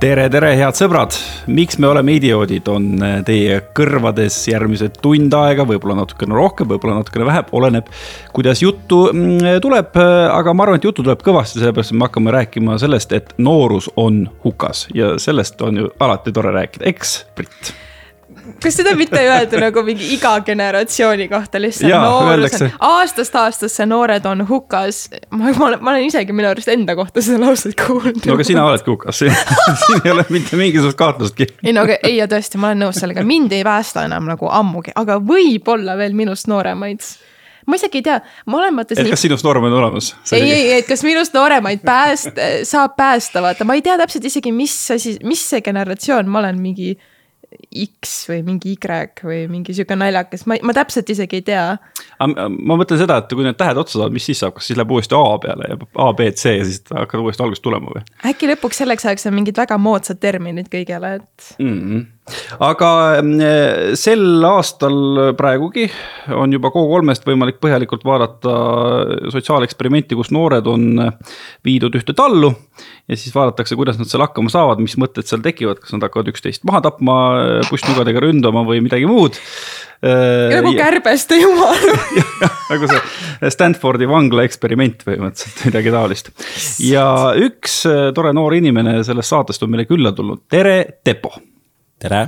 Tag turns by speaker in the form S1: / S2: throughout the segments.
S1: tere, tere, head sõbrad, miks me oleme idioodid, on teie kõrvades järgmised tund aega, võib-olla natukene rohkem, võib-olla natukene vähem, oleneb, kuidas juttu mm, tuleb. aga ma arvan, et juttu tuleb kõvasti, sellepärast me hakkame rääkima sellest, et noorus on hukas ja sellest on ju alati tore rääkida, eks, Brit?
S2: Kas seda mitte öelda nagu mingi iga generatsiooni kohta lihtsalt?
S1: Öeldakse...
S2: aastast aastasse noored on hukas. ma, ma, ma olen isegi minu arust enda kohta seda lauset kuulnud.
S1: no aga sina oledki hukas siin ei ole mitte mingisugust kahtlustki.
S2: ei no aga ei ja tõesti, ma olen nõus sellega, mind ei päästa enam nagu ammugi, aga võib-olla veel minust nooremaid ma isegi ei tea, mõlemates.
S1: et kas sinust nooremaid on olemas?
S2: ei, ei, et kas minust nooremaid pääst-, saab päästa, vaata, ma ei tea täpselt isegi, mis asi, mis see generatsioon, ma olen mingi X või mingi Y või mingi sihuke naljakas, ma, ma täpselt isegi ei tea.
S1: ma mõtlen seda, et kui need tähed otsa saavad, mis siis saab, kas siis läheb uuesti A peale ja A, B, C ja siis hakkad uuesti algusest tulema või?
S2: äkki lõpuks selleks ajaks on mingid väga moodsad terminid kõigele, et
S1: mm. -hmm aga mm, sel aastal praegugi on juba Go3-st võimalik põhjalikult vaadata sotsiaaleksperimenti, kus noored on viidud ühte tallu. ja siis vaadatakse, kuidas nad seal hakkama saavad, mis mõtted seal tekivad, kas nad hakkavad üksteist maha tapma, pussnugadega ründama või midagi muud.
S2: nagu kärbeste jumal
S1: nagu see Stanfordi vangla eksperiment põhimõtteliselt, midagi taolist. ja üks tore noor inimene sellest saatest on meile külla tulnud, tere, Tepo
S3: tere!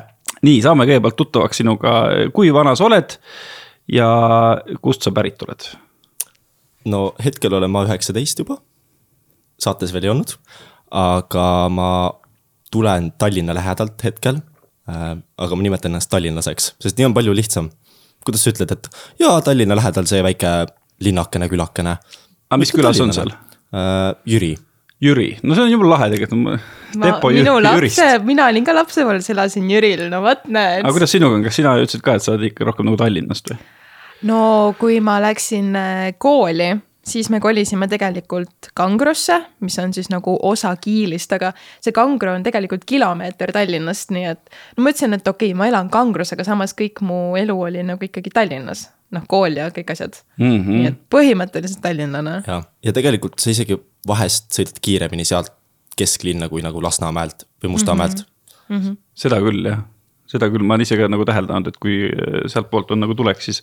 S1: nii, saame kõigepealt tuttavaks sinuga, kui vana sa oled ja kust sa pärit oled?
S3: no hetkel olen ma üheksateist juba, saates veel ei olnud, aga ma tulen Tallinna lähedalt hetkel äh,. aga ma nimetan ennast tallinlaseks, sest nii on palju lihtsam. kuidas sa ütled, et jaa, Tallinna lähedal see väike linnakene, külakene.
S1: aga mis külas on seal
S3: äh,? Jüri
S1: Jüri, no see on jumala lahe tegelikult.
S2: minu lapse, mina olin ka lapsepõlves, elasin Jüril, no vot näed.
S1: aga kuidas sinuga on, kas sina ütlesid ka, et sa oled ikka rohkem nagu Tallinnast või?
S2: no kui ma läksin äh, kooli, siis me kolisime tegelikult Kangrosse, mis on siis nagu osa Kiilist, aga see Kangro on tegelikult kilomeeter Tallinnast, nii et. no ma ütlesin, et okei okay,, ma elan Kangros, aga samas kõik mu elu oli nagu ikkagi Tallinnas noh, kool ja kõik asjad mm. -hmm. nii et põhimõtteliselt tallinlane.
S3: ja, ja tegelikult sa isegi vahest sõidad kiiremini sealt kesklinna kui nagu Lasnamäelt või Mustamäelt
S2: mm. -hmm.
S1: seda küll jah, seda küll, ma olen ise ka nagu täheldanud, et kui äh, sealtpoolt on nagu tulek, siis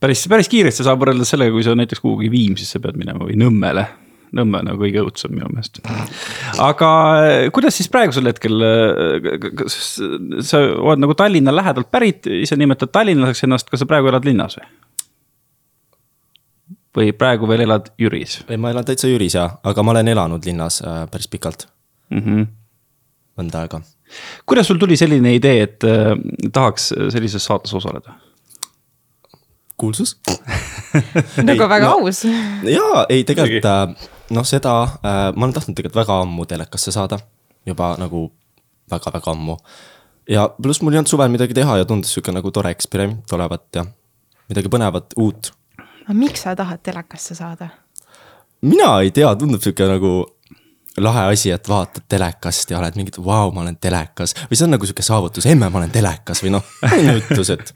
S1: päris, päris kiiresti saab võrreldes sellega, kui sa näiteks kuhugi Viimsisse pead minema või Nõmmele Nõmme on nagu kõige õudsem minu meelest. aga äh, kuidas siis praegusel hetkel, äh, kas sa oled nagu Tallinna lähedalt pärit, ise nimetad tallinlaseks ennast, kas sa praegu elad linnas või? või praegu veel elad Jüris?
S3: ei, ma elan täitsa Jüris ja, aga ma olen elanud linnas äh, päris pikalt
S1: mm. -hmm.
S3: mõnda aega.
S1: kuidas sul tuli selline idee, et äh, tahaks sellises saates osaleda?
S3: Kuulsus
S2: nagu väga no, aus.
S3: jaa, ei tegelikult äh, noh, seda äh, ma olen tahtnud tegelikult väga ammu telekasse saada, juba nagu väga-väga ammu. ja pluss mul ei olnud suvel midagi teha ja tundus sihuke nagu tore eksperiment olevat ja midagi põnevat, uut.
S2: aga miks sa tahad telekasse saada?
S3: mina ei tea, tundub sihuke nagu lahe asi, et vaatad telekast ja oled mingi, et vau, ma olen telekas. või see on nagu sihuke saavutus, emme, ma olen telekas või noh, ütlus, et.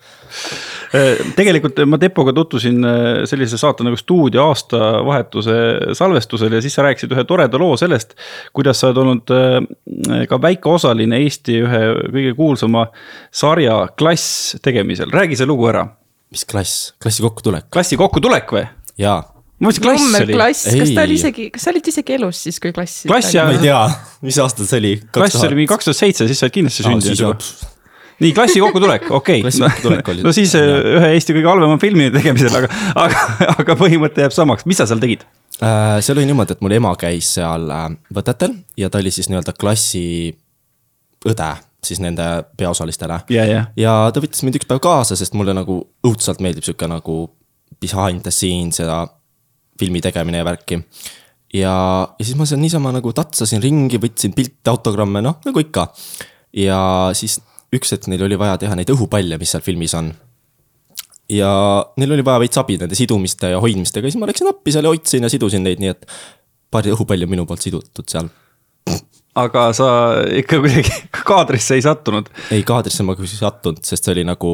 S1: tegelikult ma Tepoga tutvusin äh, sellise saate nagu stuudio aastavahetuse salvestusel ja siis sa rääkisid ühe toreda loo sellest. kuidas sa oled olnud äh, ka väikeosaline Eesti ühe kõige kuulsama sarja Klass tegemisel, räägi see lugu ära.
S3: mis klass, klassi kokkutulek?
S1: klassi kokkutulek või?
S3: jaa
S1: ma mõtlesin, klass oli.
S2: klass, kas ta oli isegi, kas sa olid isegi elus siis, kui klass?
S1: klass ja.
S3: ma ei tea, mis aasta see oli?
S1: klass oli mingi kaks tuhat seitse, siis sa oled kindlasti sündinud juba. nii, klassi kokkutulek, okei okay.. no siis ja. ühe Eesti kõige halvema filmi tegemisel, aga, aga, aga põhimõte jääb samaks, mis sa seal tegid?
S3: Äh, seal oli niimoodi, et mul ema käis seal äh, võtetel ja ta oli siis nii-öelda klassi õde siis nende peaosalistele
S1: yeah,. Yeah.
S3: ja ta võttis mind üks päev kaasa, sest mulle nagu õudselt meeldib sihuke nagu behind the scenes ja filmi tegemine ja värki. ja, ja siis ma seal niisama nagu tatsasin ringi, võtsin pilte, autogramme, noh nagu ikka. ja siis üks hetk neil oli vaja teha neid õhupalle, mis seal filmis on. ja neil oli vaja veits abi nende sidumiste ja hoidmistega, siis ma läksin appi seal ja hoidsin ja sidusin neid, nii et paari õhupalli on minu poolt sidutud seal
S1: aga sa ikka kuidagi kaadrisse ei sattunud?
S3: ei, kaadrisse ma küll ei sattunud, sest see oli nagu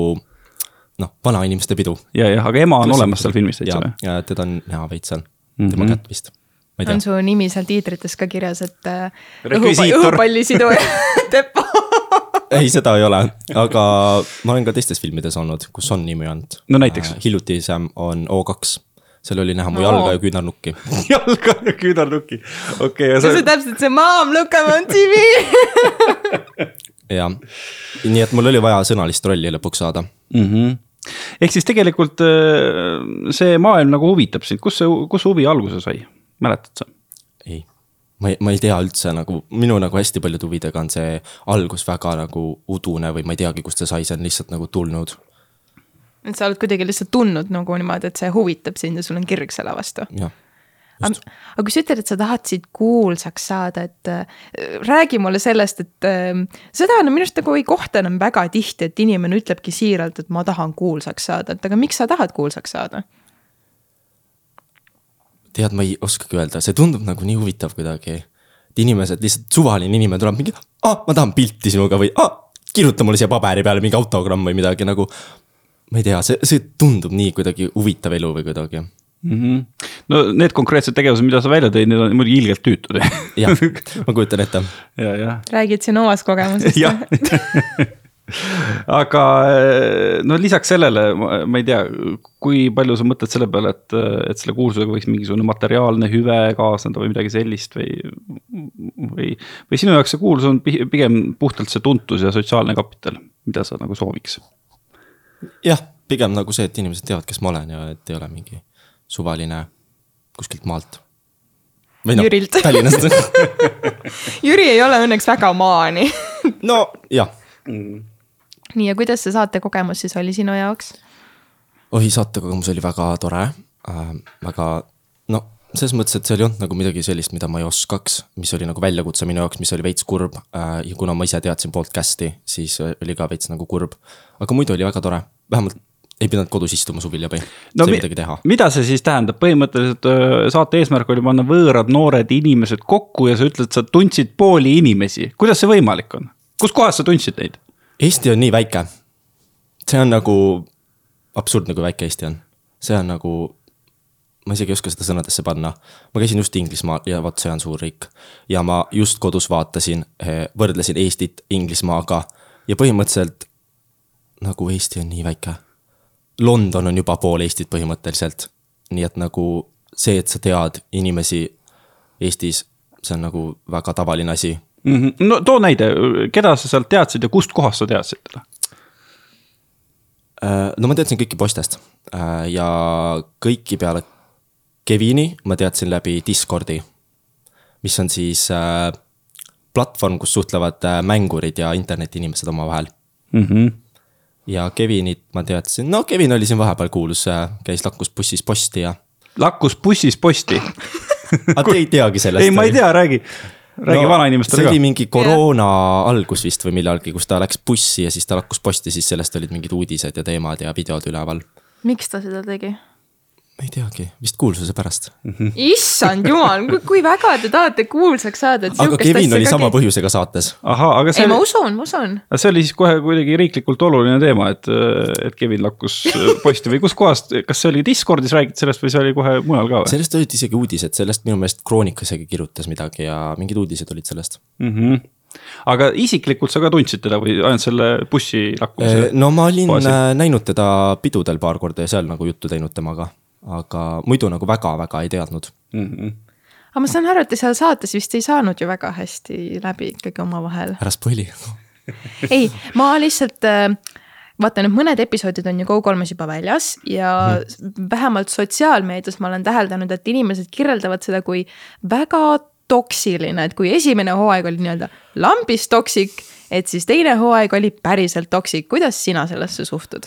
S3: noh, vanainimeste pidu.
S1: ja, jah, aga ema on Klassi olemas seal filmis täitsa
S3: või? ja teda on näha veits seal mm, -hmm. tema kätt vist.
S2: on su nimi seal tiitrites ka kirjas, et äh,
S1: Rekvisiitor.
S2: õhupallisiduja Teppo.
S3: ei, seda ei ole, aga ma olen ka teistes filmides olnud, kus on nimi olnud.
S1: No näiteks?
S3: hiljutisem on O2, seal oli näha mu jalga ja küünarnukki.
S1: jalga ja küünarnuki, okei okay,, ja
S2: see on täpselt see mom, look I m on tv.
S3: jah, nii et mul oli vaja sõnalist rolli lõpuks saada.
S1: mm. -hmm. Ehk siis tegelikult äh, see maailm nagu huvitab sind, kus see, kus huvi alguse sai, mäletad sa?
S3: ei, ma ei, ma ei tea üldse nagu, minu nagu hästi paljude huvidega on see algus väga nagu udune või ma ei teagi, kust see sai, see on lihtsalt nagu tulnud.
S2: et sa oled kuidagi lihtsalt tundnud nagu niimoodi, et see huvitab sind ja sul on kirg selle vastu.
S3: jah,
S2: aga aga kui sa ütled, et sa tahad siit kuulsaks saada, et äh, räägi mulle sellest, et äh, seda on minu arust nagu ei kohta enam väga tihti, et inimene ütlebki siiralt, et ma tahan kuulsaks saada, et aga miks sa tahad kuulsaks saada?
S3: tead, ma ei oskagi öelda, see tundub nagu nii huvitav kuidagi. et inimesed lihtsalt, suvaline inimene tuleb mingi, ah, ma tahan pilti sinuga või ah,, kirjuta mulle siia paberi peale mingi autogramm või midagi nagu. ma ei tea, see, see tundub nii kuidagi huvitav elu või kuidagi.
S1: Mm -hmm. no need konkreetsed tegevused, mida sa välja tõid, need on muidugi ilgelt tüütud.
S3: jah, ma kujutan ette.
S2: räägid siin omast kogemusest?
S1: aga eh, no lisaks sellele, ma ei tea, kui palju sa mõtled selle peale, et, et selle kuulsusega võiks mingisugune materiaalne hüve kaasneda või midagi sellist või, või, või sinu jaoks see kuulsus on pi- pigem puhtalt see tuntus ja sotsiaalne kapital, mida sa nagu sooviks?
S3: jah, pigem nagu see, et inimesed teavad, kes ma olen ja et ei ole mingi suvaline kuskilt maalt. või noh Tallinnast.
S2: Jüri ei ole õnneks väga maani.
S3: no jah,
S2: nii, ja kuidas see saatekogemus siis oli sinu jaoks?
S3: oi, saatekogemus oli väga tore äh,, väga no selles mõttes, et seal ei olnud nagu midagi sellist, mida ma ei oskaks, mis oli nagu väljakutse minu jaoks, mis oli veits kurb äh, ja kuna ma ise teadsin podcast'i, siis oli ka veits nagu kurb. aga muidu oli väga tore, vähemalt ei pidanud kodus istuma suvel ja või no, sai
S1: mi-
S3: midagi teha.
S1: mida see siis tähendab, põhimõtteliselt saate eesmärk oli panna võõrad noored inimesed kokku ja sa ütled, sa tundsid pooli inimesi, kuidas see võimalik on? kuskohast sa tundsid neid?
S3: Eesti on nii väike. see on nagu absurdne, kui väike Eesti on. see on nagu, ma isegi ei oska seda sõnadesse panna. ma käisin just Inglismaal ja vot see on suur riik. ja ma just kodus vaatasin, võrdlesin Eestit Inglismaaga ja põhimõtteliselt nagu Eesti on nii väike. London on juba pool Eestit põhimõtteliselt. nii et nagu see, et sa tead inimesi Eestis, see on nagu väga tavaline asi
S1: no too näide, keda sa sealt teadsid ja kust kohast sa teadsid teda?
S3: Äh, no ma teadsin kõiki poistest äh, ja kõiki peale Kevini ma teadsin läbi Discordi, mis on siis äh, platvorm, kus suhtlevad mängurid ja internetiinimesed omavahel.
S1: Mm -hmm.
S3: Ja Kevinit ma teadsin, no Kevin oli siin vahepeal kuulus, käis lakkus bussis posti ja.
S1: lakkus bussis posti.
S3: aga te ei teagi sellest?
S1: ei, ma ei tea, räägi, räägi no, vanainimestele
S3: see
S1: ka
S3: oli. mingi koroona algus vist või millalgi, kus ta läks bussi ja siis ta lakkus posti, siis sellest olid mingid uudised ja teemad ja videod üleval.
S2: miks ta seda tegi?
S3: Ma ei teagi, vist kuulsuse pärast.
S2: issand jumal, kui väga te tahate kuulsaks saada, et
S3: aga Kevin oli sama
S2: keegi-
S3: põhjusega saates
S1: ahah, aga see
S2: ei, ma
S1: oli,
S2: usun, ma usun.
S1: see oli siis kohe kuidagi riiklikult oluline teema, et, et Kevin lakkus posti või kuskohast, kas see oli Discordis räägiti sellest või see oli kohe mujal ka või
S3: sellest olid isegi uudised, sellest minu meelest Kroonika isegi kirjutas midagi ja mingid uudised olid sellest.
S1: mm? -hmm. aga isiklikult sa ka tundsid teda või ainult selle bussi lakkumise?
S3: no ma olin
S1: baasil?
S3: äh, näinud teda pidudel paar korda ja seal nagu juttu teinud temaga, aga muidu nagu väga-väga ei teadnud.
S1: Mm -hmm.
S2: aga ma saan aru, et te seal saates vist ei saanud ju väga hästi läbi ikkagi omavahel.
S3: ära spoil'i.
S2: ei, ma lihtsalt äh, vaata nüüd mõned episoodid on ju Go3-s juba väljas ja mm. vähemalt sotsiaalmeedias ma olen täheldanud, et inimesed kirjeldavad seda kui väga toksiline, et kui esimene hooaeg oli nii-öelda lambist toksik, et siis teine hooaeg oli päriselt toksik, kuidas sina sellesse suhtud?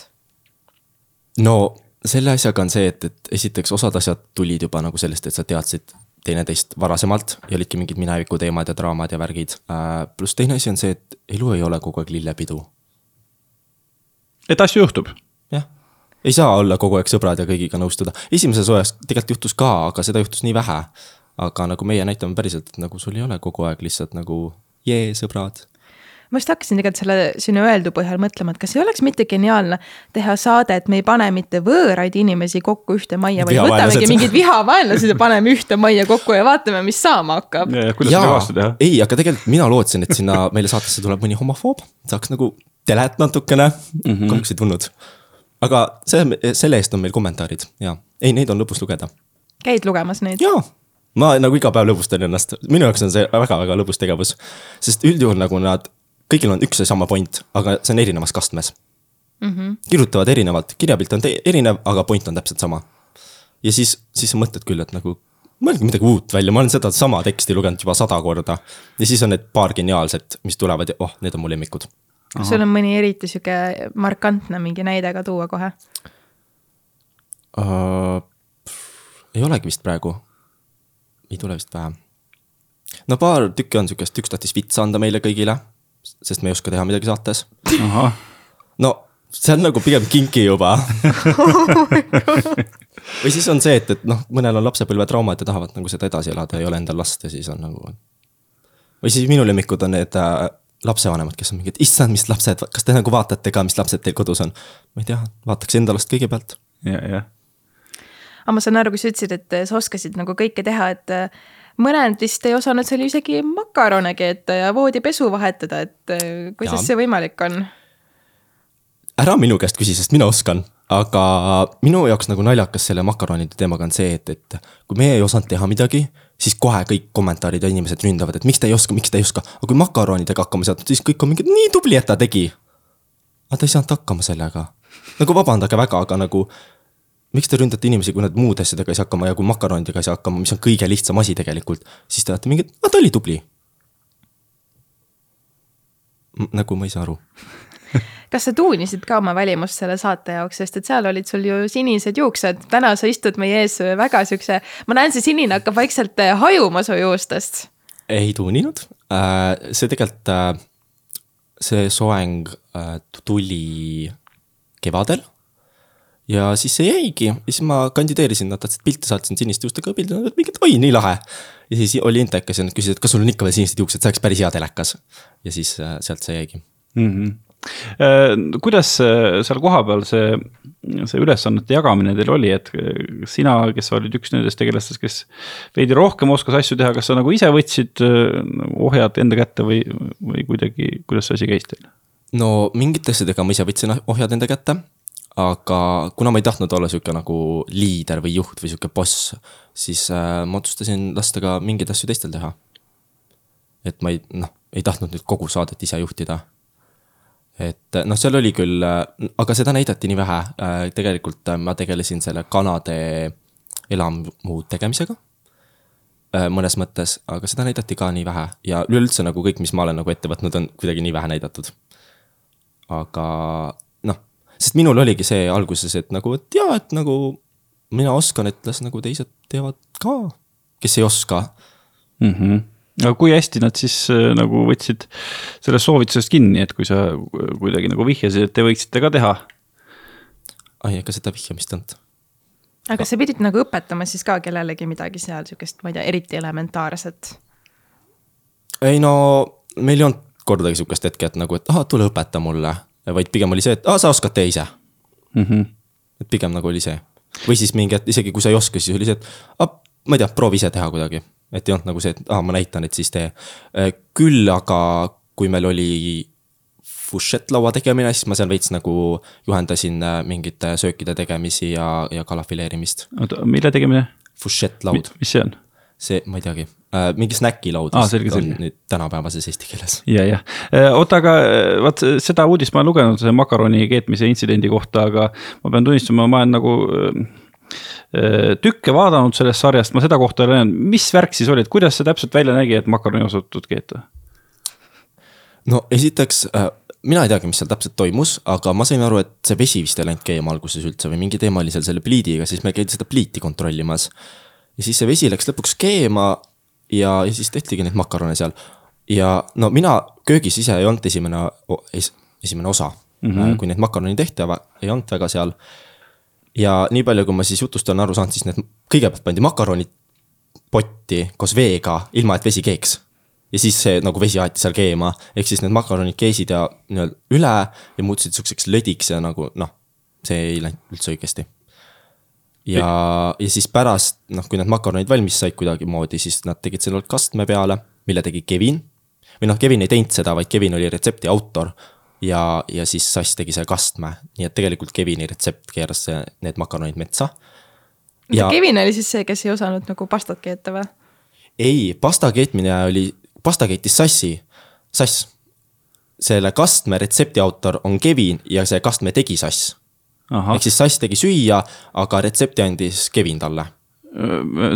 S3: no selle asjaga on see, et, et esiteks osad asjad tulid juba nagu sellest, et sa teadsid teineteist varasemalt ja olidki mingid mineviku teemad ja draamad ja värgid äh,. pluss teine asi on see, et elu ei ole kogu aeg lillepidu
S1: et asju juhtub.
S3: jah, ei saa olla kogu aeg sõbrad ja kõigiga nõustuda. esimeses hooajas tegelikult juhtus ka, aga seda juhtus nii vähe. aga nagu meie näitame päriselt, et nagu sul ei ole kogu aeg lihtsalt nagu jee, sõbrad.
S2: Ma just hakkasin tegelikult selle sinu öeldu põhjal mõtlema, et kas ei oleks mitte geniaalne teha saade, et me ei pane mitte võõraid inimesi kokku ühte majja, vaid võtamegi mingid vihavaenlased ja paneme ühte majja kokku ja vaatame, mis saama hakkab.
S1: ja, ja kuidas seda kavastada teha?
S3: ei, aga tegelikult mina lootsin, et sinna meile saatesse tuleb mõni homofoob, saaks nagu telet natukene mm, -hmm. kahjuks ei tulnud. aga see, selle eest on meil kommentaarid ja, ei, neid on lõbus lugeda.
S2: käid lugemas neid?
S3: jaa, ma nagu iga päev lõbustan ennast, minu jaoks on see väga-väga lõbus tegevus. sest üldjuhul nagu nad, kõigil on üks ja sama point, aga see on erinevas kastmes mm. -hmm. kirjutavad erinevalt, kirjapilt on erinev, aga point on täpselt sama. ja siis, siis sa mõtled küll, et nagu mõelge midagi uut välja, ma olen seda sama teksti lugenud juba sada korda. ja siis on need paar geniaalset, mis tulevad ja oh, need on mu lemmikud.
S2: kas sul on mõni eriti sihuke markantne mingi näide ka tuua kohe?
S3: uh,. ei olegi vist praegu. ei tule vist pähe. no paar tükki on sihukest, üks tahtis vitsa anda meile kõigile, sest me ei oska teha midagi saates. no see on nagu pigem kinki juba või siis on see, et, et noh, mõnel on lapsepõlvetraumad ja tahavad nagu seda edasi elada ja ei ole endal last ja siis on nagu. või siis minu lemmikud on need äh, lapsevanemad, kes on mingid, issand, mis lapsed, kas te nagu vaatate ka, mis lapsed teil kodus on? ma ei tea, vaataks enda last kõigepealt.
S1: ja, jah.
S2: aga ma saan aru, kui sa ütlesid, et sa oskasid nagu kõike teha, et äh, mõned vist ei osanud seal isegi makarone keeta ja voodipesu vahetada, et äh, kuidas
S3: Jaa.
S2: see võimalik on?
S3: ära minu käest küsi, sest mina oskan, aga minu jaoks nagu naljakas selle makaronide teemaga on see, et, et kui meie ei osanud teha midagi, siis kohe kõik kommentaarid ja inimesed ründavad, et miks ta ei oska, miks ta ei oska, aga kui makaronidega hakkama saad, siis kõik on mingid nii tubli, et ta tegi. aga ta ei saanud hakkama sellega. nagu vabandage väga, aga nagu miks te ründate inimesi, kui nad muude asjadega ei saa hakkama ja kui makaronidega ei saa hakkama, mis on kõige lihtsam asi tegelikult, siis te olete mingid, ta oli tubli. nagu ma ei saa aru
S2: kas sa tuunisid ka oma välimust selle saate jaoks, sest et seal olid sul ju sinised juuksed, täna sa istud meie ees väga siukse, ma näen, see sinine hakkab vaikselt äh, hajuma su juustest.
S3: ei tuuninud, see tegelikult, see soeng äh, tuli kevadel. Ja siis see jäigi ja siis ma kandideerisin, nad tahtsid pilte, saatsin siniste juustega pildi, nad mingid, oi nii lahe. ja siis oli intekas ja nad küsisid, et kas sul on ikka veel sinised juuksed, see oleks päris hea telekas. ja siis äh, sealt see jäigi.
S1: mm. -hmm. kuidas äh, seal kohapeal see, see ülesannete jagamine teil oli, et sina, kes olid üks nendest tegelastest, kes veidi rohkem oskas asju teha, kas sa nagu ise võtsid nagu ohjad enda kätte või, või kuidagi, kuidas see asi käis teil?
S3: no mingite asjadega ma ise võtsin ohjad enda kätte, aga kuna ma ei tahtnud olla sihuke nagu liider või juht või sihuke boss, siis äh, ma otsustasin lasta ka mingeid asju teistel teha. et ma ei, noh, ei tahtnud nüüd kogu saadet ise juhtida. et noh, seal oli küll, aga seda näidati nii vähe, tegelikult äh, ma tegelesin selle kanade elamu tegemisega äh, mõnes mõttes, aga seda näidati ka nii vähe ja üleüldse nagu kõik, mis ma olen nagu ette võtnud, on kuidagi nii vähe näidatud. aga sest minul oligi see alguses, et nagu, et jaa, et nagu mina oskan, et las nagu teised teevad ka, kes ei oska.
S1: mm. -hmm. aga kui hästi nad siis äh, nagu võtsid sellest soovitusest kinni, et kui sa kuidagi nagu vihjasid, et te võiksite ka teha?
S3: ai, ega seda vihjamist ei olnud.
S2: aga sa pidid nagu õpetama siis ka kellelegi midagi seal sihukest, ma ei tea, eriti elementaarset.
S3: ei no meil ei olnud kordagi sihukest hetke, et nagu, et ahah, tule õpeta mulle, vaid pigem oli see, et aa, sa oskad tee ise.
S1: Mm -hmm.
S3: et pigem nagu oli see. või siis mingi, et isegi kui sa ei oska, siis oli see, et ah, ma ei tea, proovi ise teha kuidagi. et ei olnud nagu see, et aa, ma näitan, et siis tee. küll aga, kui meil oli fušettlaua tegemine, siis ma seal veits nagu juhendasin äh, mingite söökide tegemisi ja, ja kala fileerimist.
S1: oota, mille tegemine?
S3: Fušettlaud,
S1: mis see on?
S3: see, ma ei teagi äh,, mingi snäkilaud
S1: Aa, selge,
S3: on
S1: selge.
S3: nüüd tänapäevases eesti keeles.
S1: ja, jah, oota, aga äh, vaat seda uudist ma olen lugenud makaroni keetmise intsidendi kohta, aga ma pean tunnistama, ma olen nagu äh, tükke vaadanud sellest sarjast, ma seda kohta ei ole näinud, mis värk siis oli, et kuidas see täpselt välja nägi, et makaroni osatud keeta?
S3: no esiteks äh, mina ei teagi, mis seal täpselt toimus, aga ma sain aru, et see vesi vist ei läinud keema alguses üldse või mingi teema oli seal selle pliidiga, siis me käidi seda pliiti kontrollimas. ja siis see vesi läks lõpuks keema ja, ja siis tehtigi neid makarone seal. ja no mina köögis ise ei olnud esimene, esimene osa mm, -hmm. kui neid makaroni tehti, aga ei olnud väga seal. ja nii palju, kui ma siis jutust olen aru saanud, siis need kõigepealt pandi makaronid potti koos veega, ilma et vesi keeks ja siis see nagu vesi aeti seal keema, ehk siis need makaronid keesid ja nii-öelda üle ja muutusid siukseks lödiks ja nagu noh, see ei läinud üldse õigesti. Ja, ja siis pärast, noh, kui need makaronid valmis said kuidagimoodi, siis nad tegid selle kastme peale, mille tegi Kevin. või noh, Kevin ei teinud seda, vaid Kevin oli retsepti autor ja, ja siis Sass tegi selle kastme, nii et tegelikult Kevini retsept keeras need makaronid metsa.
S2: ja Kevin oli siis see, kes ei osanud nagu pastat keeta või?
S3: ei, pasta keetmine oli, pasta keetis Sassi, Sass. selle kastme retsepti autor on Kevin ja see kastme tegi Sass. Ehk siis Sass tegi süüa, aga retsepti andis Kevin talle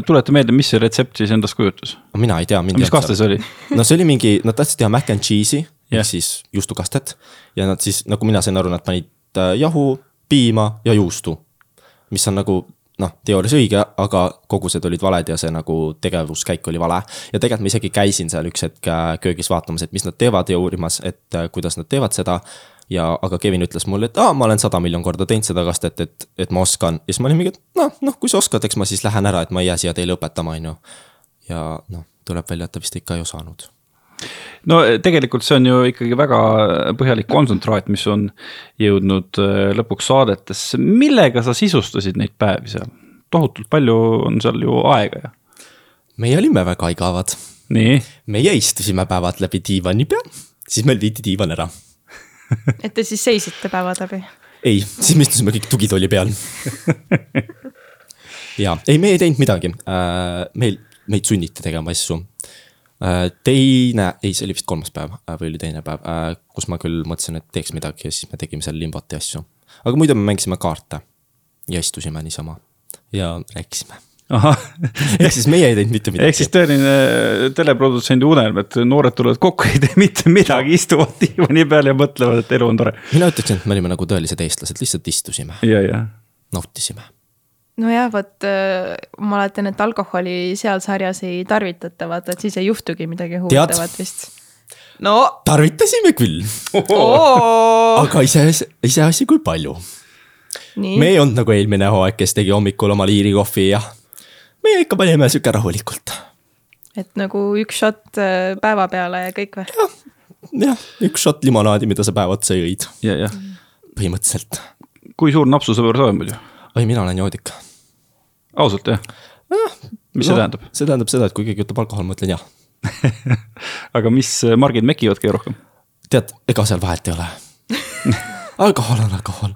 S1: tuleta meelde, mis see retsept siis endast kujutas?
S3: mina ei tea.
S1: mis kaste see oli?
S3: no see oli mingi, nad tahtsid teha mac and cheese'i yeah. ehk siis juustukastet. ja nad siis, nagu mina sain aru, nad panid äh, jahu, piima ja juustu. mis on nagu noh, teoorias õige, aga kogused olid valed ja see nagu tegevuskäik oli vale. ja tegelikult ma isegi käisin seal üks hetk äh, köögis vaatamas, et mis nad teevad ja uurimas, et äh, kuidas nad teevad seda. Ja, aga Kevin ütles mulle, et aa, ma olen sada miljon korda teinud seda kastet, et, et ma oskan. ja siis ma olin mingi, et noh, noh, kui sa oskad, eks ma siis lähen ära, et ma ei jää siia teile õpetama, on ju. ja noh, tuleb välja, et ta vist ikka ei osanud
S1: no tegelikult see on ju ikkagi väga põhjalik kontsentraat, mis on jõudnud äh, lõpuks saadetesse, millega sa sisustasid neid päevi seal? tohutult palju on seal ju aega ja.
S3: meie olime väga igavad. meie istusime päevad läbi diivani peal, siis meil viidi diivan ära
S2: et te siis seisite päevad läbi?
S3: ei, siis me istusime kõik tugitooli peal ja, ei, me ei teinud midagi äh,, meil, meid sunniti tegema asju Äh, teine, ei, see oli vist kolmas päev äh, või oli teine päev, äh, kus ma küll mõtlesin, et teeks midagi ja siis me tegime seal limbot ja asju. aga muidu me mängisime kaarte ja istusime niisama ja rääkisime. ehk siis meie ei teinud mitte midagi.
S1: ehk siis tõeline teleprodutsendi unelm, et noored tulevad kokku, ei tee mitte midagi, istuvad diivani peal ja mõtlevad, et elu on tore.
S3: mina ütleksin, et me olime nagu tõelised eestlased, lihtsalt istusime. nautisime
S2: nojah, vot äh, ma mäletan, et alkoholi seal sarjas ei tarvitata, vaata, et siis ei juhtugi midagi huvitavat vist.
S3: no. tarvitasime küll aga ise, iseasi, kui palju. me ei olnud nagu eelmine hooaeg, kes tegi hommikul oma liirikohvi ja meie ikka panime sihuke rahulikult.
S2: et nagu üks šott äh, päeva peale ja kõik või?
S3: jah, jah, üks šott limonaadi, mida sa päev otsa jõid. põhimõtteliselt.
S1: kui suur napsusõber sa oled muidu?
S3: oi, mina olen joodik
S1: ausalt jah
S3: eh,?
S1: mis no, see tähendab?
S3: see tähendab seda, et kui keegi ütleb alkohol, ma ütlen jah
S1: aga mis margid mekivad kõige rohkem?
S3: tead, ega seal vahet ei ole alkohol on alkohol.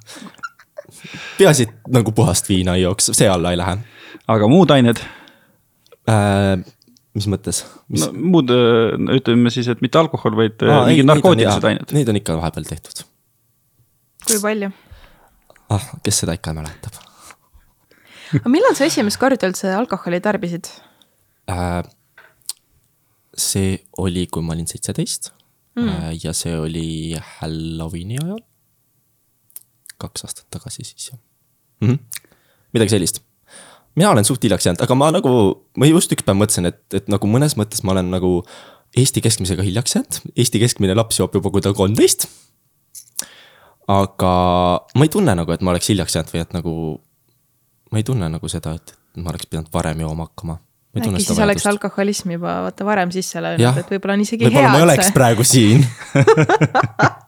S3: Peaasi, et nagu puhast viina ei jooks, see alla ei lähe.
S1: aga muud ained
S3: äh,? mis mõttes mis...?
S1: no muud, äh, ütleme siis, et mitte alkohol, vaid Aa, mingid narkootilised ained.
S3: Neid on ikka vahepeal tehtud.
S2: kui palju?
S3: ah, kes seda ikka mäletab
S2: aga millal sa esimest korda üldse alkoholi tarbisid
S3: äh,? see oli, kui ma olin seitseteist mm. äh, ja see oli Halloweeni ajal. Kaks aastat tagasi siis jah mm. -hmm. midagi sellist. mina olen suht hiljaks jäänud, aga ma nagu, ma just üks päev mõtlesin, et, et nagu mõnes mõttes ma olen nagu Eesti keskmisega hiljaks jäänud, Eesti keskmine laps joob juba, kui ta on kolmteist. aga ma ei tunne nagu, et ma oleks hiljaks jäänud või et nagu ma ei tunne nagu seda, et ma oleks pidanud varem jooma hakkama.
S2: äkki siis oleks alkoholism juba vaata varem sisse löönud, et võib-olla on isegi
S3: võib hea. võib-olla ma ei oleks see... praegu siin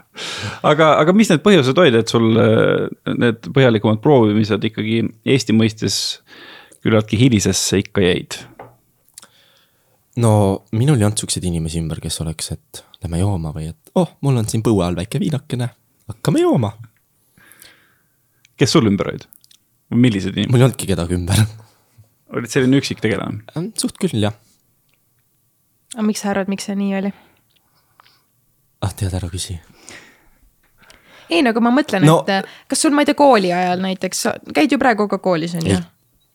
S1: aga, aga mis need põhjused olid, et sul äh, need põhjalikumad proovimised ikkagi Eesti mõistes küllaltki hilisesse ikka jäid?
S3: no minul ei olnud siukseid inimesi ümber, kes oleks, et lähme jooma või et oh, mul on siin põue all väike viinakene, hakkame jooma.
S1: kes sul ümber olid? millised inimesed?
S3: mul ei olnudki kedagi ümber.
S1: olid selline üksik tegelane?
S3: suht küll, jah.
S2: aga miks sa arvad, miks see nii oli?
S3: ah, tead, ära küsi.
S2: Ei, no aga ma mõtlen no,, et kas sul, ma ei tea, kooli ajal näiteks, käid ju praegu ka koolis, on ju?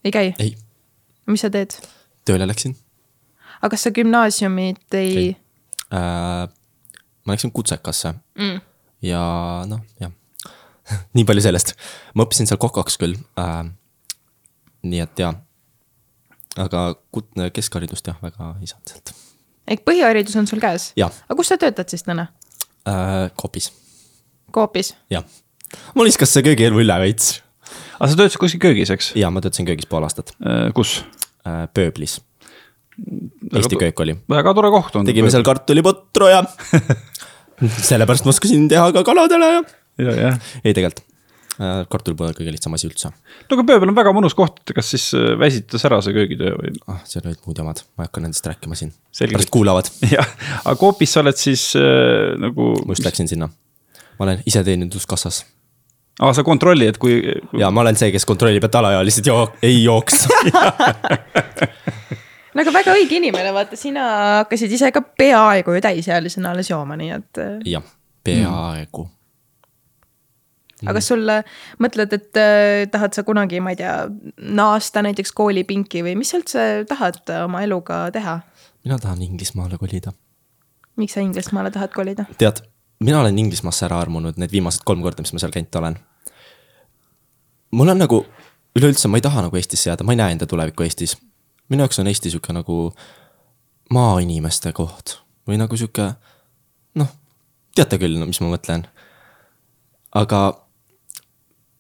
S2: ei käi?
S3: ei.
S2: mis sa teed?
S3: tööle läksin.
S2: aga kas sa gümnaasiumit ei, ei.?
S3: Äh, ma läksin kutsekasse mm. ja noh, jah nii palju sellest, ma õppisin seal kokaks küll äh,. nii et jaa, aga keskharidust jah, väga ei saanud sealt.
S2: ehk põhiharidus on sul käes? aga kus sa töötad siis täna
S3: äh,? Coopis.
S2: Coopis?
S3: jah, mul viskas see köögielu üle veits.
S1: aga sa töötasid kuskil köögis, eks?
S3: jaa, ma töötasin köögis pool aastat
S1: äh,. kus
S3: äh,? Pööblis Eesti köök oli.
S1: väga tore koht on.
S3: tegime seal kartuliputru ja sellepärast ma oskasin teha ka kaladele ja.
S1: ja, jah.
S3: ei, tegelikult äh, kartulipuu on kõige lihtsam asi üldse.
S1: no aga Pööbel on väga mõnus koht, et kas siis väsitas ära see köögitöö või?
S3: ah, seal olid muud jamad, ma ei hakka nendest rääkima siin. Pärast kuulavad,
S1: jah, aga Coopis sa oled siis äh, nagu.
S3: ma just läksin sinna. Ma olen iseteeninduskassas
S1: aa, sa kontrolli, et kui,
S3: ja ma olen see, kes kontrollib, et alaealised joo-, ei jooks.
S2: no aga väga õige inimene, vaata, sina hakkasid ise ka peaaegu ju täisealisena alles jooma, nii et.
S3: jah, peaaegu.
S2: aga kas sul mõtled, et äh, tahad sa kunagi, ma ei tea, naasta näiteks koolipinki või mis sa üldse tahad oma eluga teha?
S3: mina tahan Inglismaale kolida.
S2: miks sa Inglismaale tahad kolida?
S3: tead, mina olen Inglismaasse ära armunud need viimased kolm korda, mis ma seal käinud olen. mul on nagu, üleüldse ma ei taha nagu Eestisse jääda, ma ei näe enda tulevikku Eestis. minu jaoks on Eesti sihuke nagu maainimeste koht või nagu sihuke noh, teate küll, mis ma mõtlen. aga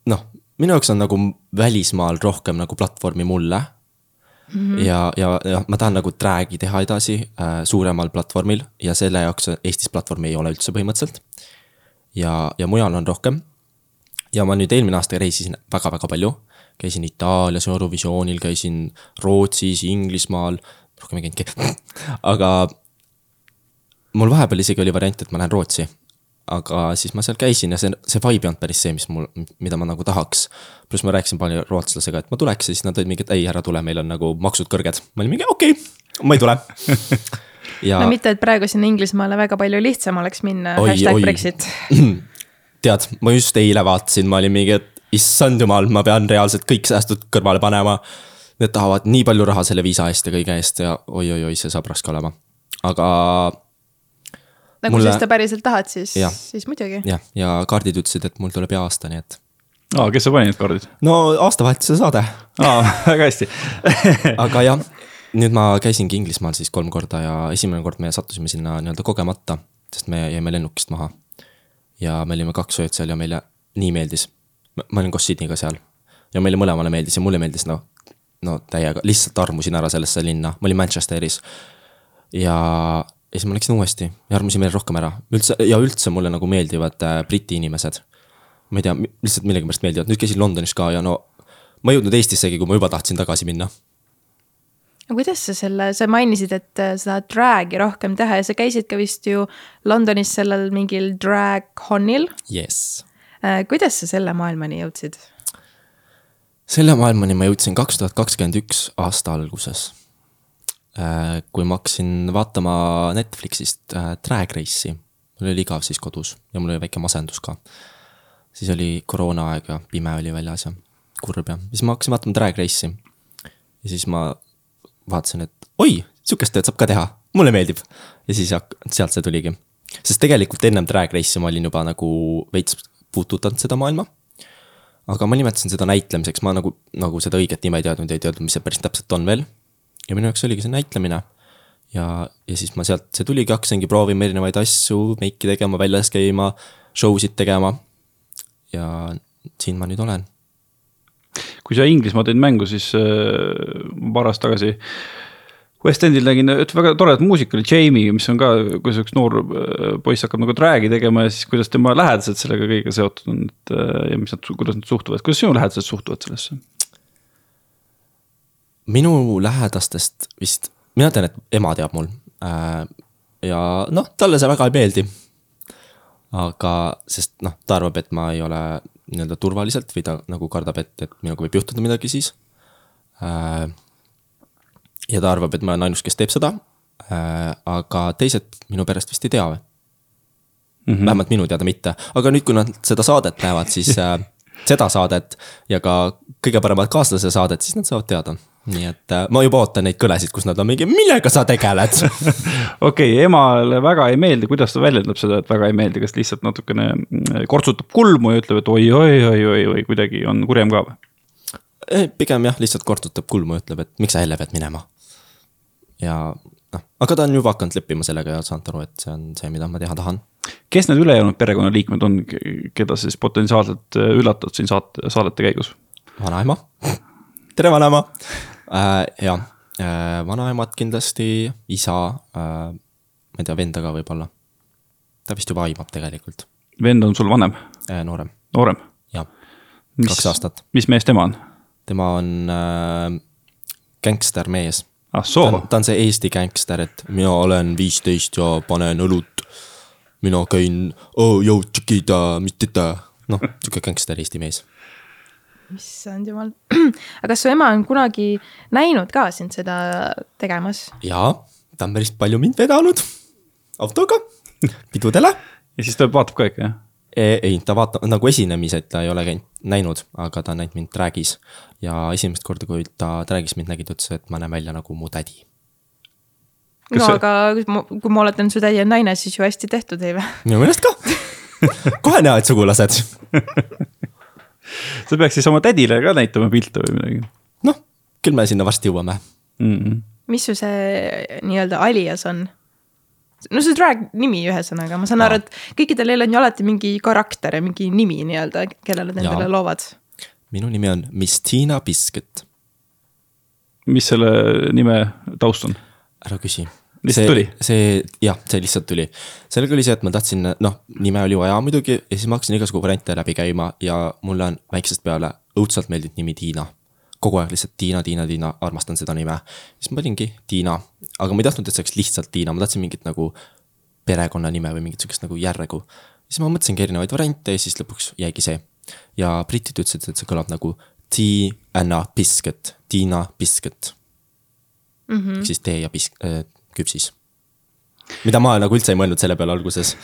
S3: noh, minu jaoks on nagu välismaal rohkem nagu platvormi mulle Mm -hmm. ja, ja, ja ma tahan nagu track'i teha edasi äh, suuremal platvormil ja selle jaoks Eestis platvormi ei ole üldse põhimõtteliselt. ja, ja mujal on rohkem. ja ma nüüd eelmine aasta reisisin väga-väga palju, käisin Itaalias Eurovisioonil, käisin Rootsis, Inglismaal, rohkem ei käinudki, aga mul vahepeal isegi oli variant, et ma lähen Rootsi. Aga siis ma seal käisin ja see, see vibe ei olnud päris see, mis mul, mida ma nagu tahaks. pluss ma rääkisin palju rootslasega, et ma tuleks ja siis nad olid mingi, et ei, ära tule, meil on nagu maksud kõrged. ma olin mingi okei okay,, ma ei tule. ja
S2: no mitte, et praegu sinna Inglismaale väga palju lihtsam oleks minna,
S3: Oi,
S2: hashtag
S3: oi.
S2: Brexit.
S3: tead, ma just eile vaatasin, ma olin mingi, et issand jumal, ma pean reaalselt kõik säästud kõrvale panema. Need tahavad nii palju raha selle viisa eest ja kõige eest ja oi-oi-oi, see saab raske olema. aga
S2: nagu
S3: Mulle-
S2: sa seda päriselt tahad, siis siis muidugi.
S3: jah, ja kaardid ütlesid, et mul tuleb hea aasta, nii et.
S1: aa, kes sa pani need kaardid?
S3: no aastavahetuse saade,
S1: aa, väga hästi.
S3: aga jah, nüüd ma käisingi Inglismaal siis kolm korda ja esimene kord me sattusime sinna nii-öelda kogemata, sest me jäime lennukist maha. ja me olime kaks ööd seal ja meile nii meeldis. ma olin koos Sydney'ga seal ja meile mõlemale meeldis ja mulle meeldis no, no täiega, lihtsalt armusin ära sellesse linna, ma olin Manchesteris. ja, ja siis ma läksin uuesti ja armusin veel rohkem ära, üldse ja üldse mulle nagu meeldivad äh, Briti inimesed. ma ei tea, lihtsalt millegipärast meeldivad, nüüd käisin Londonis ka ja no ma ei jõudnud Eestissegi, kui ma juba tahtsin tagasi minna
S2: aga kuidas sa selle, sa mainisid, et äh, sa tahad drag'i rohkem teha ja sa käisid ka vist ju Londonis sellel mingil drag con'il.
S3: Yes.
S2: kuidas sa selle maailmani jõudsid?
S3: selle maailmani ma jõudsin kaks tuhat kakskümmend üks aasta alguses. Kui ma hakkasin vaatama Netflixist äh, Drag Race'i, mul oli igav siis kodus ja mul oli väike masendus ka. siis oli koroonaaeg ja pime oli väljas ja kurb ja siis ma hakkasin vaatama Drag Race'i. ja siis ma vaatasin, et oi, sihukest tööd saab ka teha, mulle meeldib. ja siis sealt see tuligi. sest tegelikult ennem Drag Race'i ma olin juba nagu veits puudutanud seda maailma aga ma nimetasin seda näitlemiseks, ma nagu, nagu seda õiget nime ei teadnud ei teadnud, mis see päris täpselt on veel. Ja minu jaoks oligi see näitlemine. ja, ja siis ma sealt, see tuligi, hakkasingi proovima erinevaid asju, meiki tegema, väljas käima, show sid tegema. ja siin ma nüüd olen.
S1: kui sa Inglismaa tõid mängu, siis äh, paar aastat tagasi West Endil nägin, et väga toredat muusika oli Jamie, mis on ka, kui see üks noor äh, poiss hakkab nagu drag'i tegema ja siis kuidas tema lähedased sellega kõigega seotud on, et äh, ja mis nad, kuidas nad suhtuvad, kuidas sinu lähedased suhtuvad sellesse?
S3: Minu lähedastest vist, mina tean, et ema teab mul. ja noh, talle see väga ei meeldi. aga, sest noh, ta arvab, et ma ei ole nii-öelda turvaliselt või ta nagu kardab, et, et minuga võib juhtuda midagi siis. ja ta arvab, et ma olen ainus, kes teeb seda. aga teised minu perest vist ei tea või mm. -hmm. vähemalt minu teada mitte, aga nüüd, kui nad seda saadet näevad, siis äh, seda saadet ja ka kõige paremat kaaslase saadet, siis nad saavad teada. Nii et äh, ma juba ootan neid kõnesid, kus nad on mingi, millega sa tegeled?
S1: okei okay,, emale väga ei meeldi, kuidas ta väljendab seda, et väga ei meeldi, kas lihtsalt natukene mm, kortsutab kulmu ja ütleb, et oi-oi-oi-oi või kuidagi on kurjem ka või?
S3: pigem jah, lihtsalt kortutab kulmu ja ütleb, et miks sa jälle pead minema. ja noh, aga ta on juba hakanud leppima sellega ja saanud aru, et see on see, mida ma teha tahan.
S1: kes need ülejäänud perekonnaliikmed on, keda siis potentsiaalselt äh, üllatad siin saate, saadete käigus?
S3: vanaema, tere vanaema äh,. jah, äh, vanaemad kindlasti, isa äh,, ma ei tea, venda ka võib-olla. ta vist juba aimab tegelikult
S1: vend on sul vanem,
S3: äh,, noorem,
S1: noorem?
S3: jah, kaks aastat.
S1: mis mees tema on?
S3: tema on äh, gängstermees.
S1: ah
S3: ta
S1: soo
S3: on, ta on see Eesti gängster, et mina olen viisteist ja panen õlut. mina käin, oo, jõu, tšikida, mis teda, noh, sihuke gängster Eesti mees.
S2: Issand jumal. aga kas su ema on kunagi näinud ka sind seda tegemas?
S3: jaa, ta on päris palju mind vedanud autoga pidudele.
S1: ja siis ta vaatab ka ikka jah?
S3: ei, ta vaatab nagu esinemised ta ei ole käinud, näinud, aga ta on näinud mind trag'is. ja esimest korda, kui ta trag'is mind nägi, ta ütles, et ma näen välja nagu mu tädi.
S2: No
S1: see-
S2: aga kui ma- kui ma oletan, su tädi on naine, siis ju hästi tehtud, ei või?
S3: minu meelest ka kohe näha, et sugulased.
S1: sa peaks siis oma tädile ka näitama pilte või midagi
S3: noh, küll me sinna varsti jõuame
S1: mm. -hmm.
S2: mis su see nii-öelda alias on? no see drag nimi ühesõnaga, ma saan aru, et kõikidel neil on ju alati mingi karakter ja mingi nimi nii-öelda, kellele nad endale loovad.
S3: minu nimi on Miss Tiina Biscuit,
S1: mis selle nime taust on?
S3: ära küsi.
S1: Lihtsalt tuli?
S3: see, jah, see lihtsalt tuli. sellega oli see, et ma tahtsin, noh, nime oli vaja muidugi ja siis ma hakkasin igasugu variante läbi käima ja mulle on väiksest peale õudselt meeldinud nimi Tiina. kogu aeg lihtsalt Tiina, Tiina, Tiina, armastan seda nime. siis ma paningi Tiina, aga ma ei tahtnud, et see oleks lihtsalt Tiina, ma tahtsin mingit nagu perekonnanime või mingit sihukest nagu järgu. siis ma mõtlesingi erinevaid variante ja siis lõpuks jäigi see. ja britid ütlesid, et see kõlab nagu Tiina Biscuit, Tiina Biscuit mm. -hmm. ehk siis tee ja pisk- äh,, küpsis. mida ma nagu üldse ei mõelnud selle peale alguses.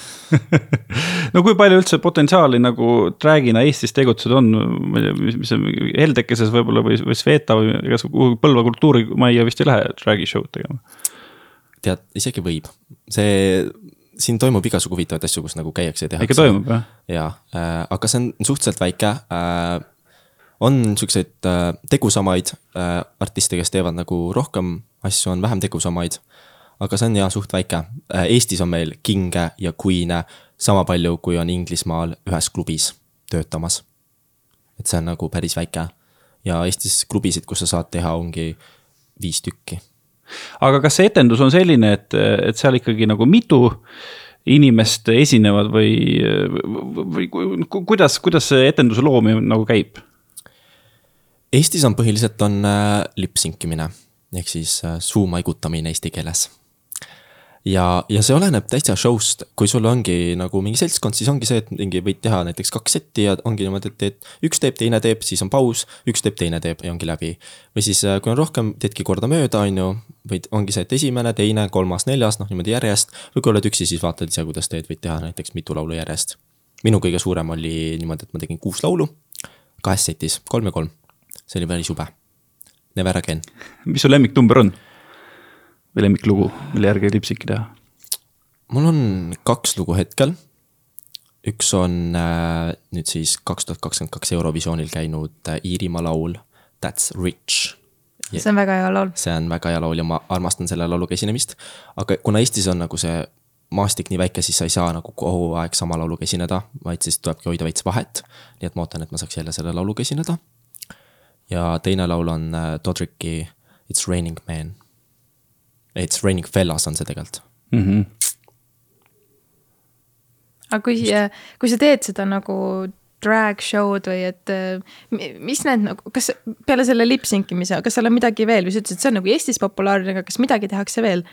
S1: no kui palju üldse potentsiaali nagu drag'ina Eestis tegutseda on, ma ei tea, mis, mis on Heldekeses võib-olla või, või Sveta või igasugune kuhugi Põlva kultuurimajja vist ei lähe drag'i show'd tegema.
S3: tead, isegi võib, see, siin toimub igasugu huvitavaid asju, kus nagu käiakse ja tehakse.
S1: ikka toimub jah?
S3: jaa äh,, aga see on suhteliselt väike äh,. on siukseid äh, tegusamaid äh, artiste, kes teevad nagu rohkem asju, on vähem tegusamaid. Aga see on jaa suht väike äh,. Eestis on meil king'e ja queen'e sama palju, kui on Inglismaal ühes klubis töötamas. et see on nagu päris väike ja Eestis klubisid, kus sa saad teha, ongi viis tükki
S1: aga kas see etendus on selline, et, et seal ikkagi nagu mitu inimest esinevad või, või ku- ku- kuidas, kuidas see etenduse loomine nagu käib?
S3: Eestis on põhiliselt on äh, lipsinkimine ehk siis äh, suu maigutamine eesti keeles. ja, ja see oleneb täitsa show'st, kui sul ongi nagu mingi seltskond, siis ongi see, et mingi võid teha näiteks kaks setti ja ongi niimoodi, et teed, üks teeb, teine teeb, siis on paus, üks teeb, teine teeb ja ongi läbi. või siis, kui on rohkem, teedki kordamööda, on ju, võid, ongi see, et esimene, teine, kolmas, neljas, noh niimoodi järjest. või kui oled üksi, siis vaatad ise, kuidas teed, võid teha näiteks mitu laulu järjest. minu kõige suurem oli niimoodi, et ma tegin kuus laulu kahes setis, kolm ja kolm see oli päris jube. Never again.
S1: mis su lemmiknumber on? Või lemmiklugu, mille järgi lipsiki teha?
S3: mul on kaks lugu hetkel. üks on äh, nüüd siis kaks tuhat kakskümmend kaks Eurovisioonil käinud äh, Iirimaa laul That's Rich.
S2: see on väga hea laul.
S3: see on väga hea laul ja ma armastan selle lauluga esinemist. aga kuna Eestis on nagu see maastik nii väike, siis sa ei saa nagu kogu aeg sama lauluga esineda, vaid siis tulebki hoida veits vahet. nii et ma ootan, et ma saaks jälle selle lauluga esineda. ja teine laul on äh, Dodricki It's raining man. It's raining fellas on see tegelikult.
S1: Mm -hmm.
S2: aga kui, kui sa teed seda nagu drag show'd või et äh, mi- mis need nagu, kas peale selle lipsinkimise, kas seal on midagi veel, mis sa ütlesid, see on nagu Eestis populaarne, aga kas midagi tehakse veel?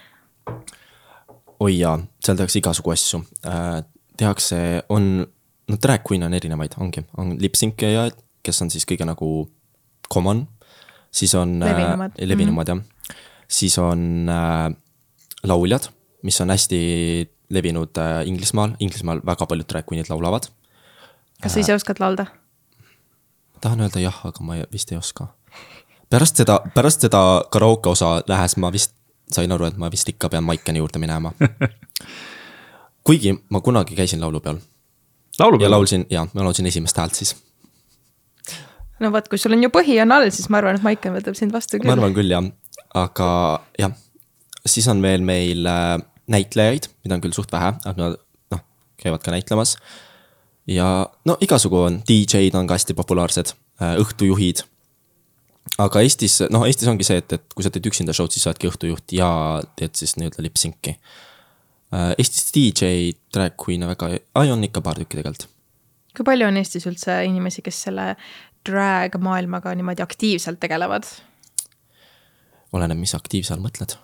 S3: oi jaa, seal tehakse igasugu asju äh,. tehakse, on, no drag queen on erinevaid, ongi, on lipsinkijaid, kes on siis kõige nagu common. siis on
S2: Levinumad.
S3: äh, levinumad jah. Siis on äh, lauljad, mis on hästi levinud äh, Inglismaal, Inglismaal väga paljud drag queen'id laulavad.
S2: kas sa ise oskad laulda?
S3: tahan öelda jah, aga ma ei, vist ei oska. pärast seda, pärast seda karaoke osa lähes ma vist sain aru, et ma vist ikka pean Maikeni juurde minema. kuigi ma kunagi käisin laulupeol
S1: laulu
S3: ja laulsin ja ma laulsin esimest häält siis.
S2: no vot, kui sul on ju põhi on all, siis ma arvan, et Maiken võtab sind vastu
S3: ma
S2: küll.
S3: arvan küll jah, aga jah, siis on veel meil äh, näitlejaid, mida on küll suht vähe, aga nad noh, käivad ka näitlemas. ja no igasugu on, DJ-d on ka hästi populaarsed, õhtujuhid. aga Eestis, noh Eestis ongi see, et, et kui sa teed üksinda show'd, siis sa oledki õhtujuht ja teed siis nii-öelda lip-sync'i. Eestis DJ, drag queen'e väga, ai on ikka paar tükki tegelikult.
S2: kui palju on Eestis üldse inimesi, kes selle drag maailmaga niimoodi aktiivselt tegelevad?
S3: Oleneb, mis aktiivse all mõtled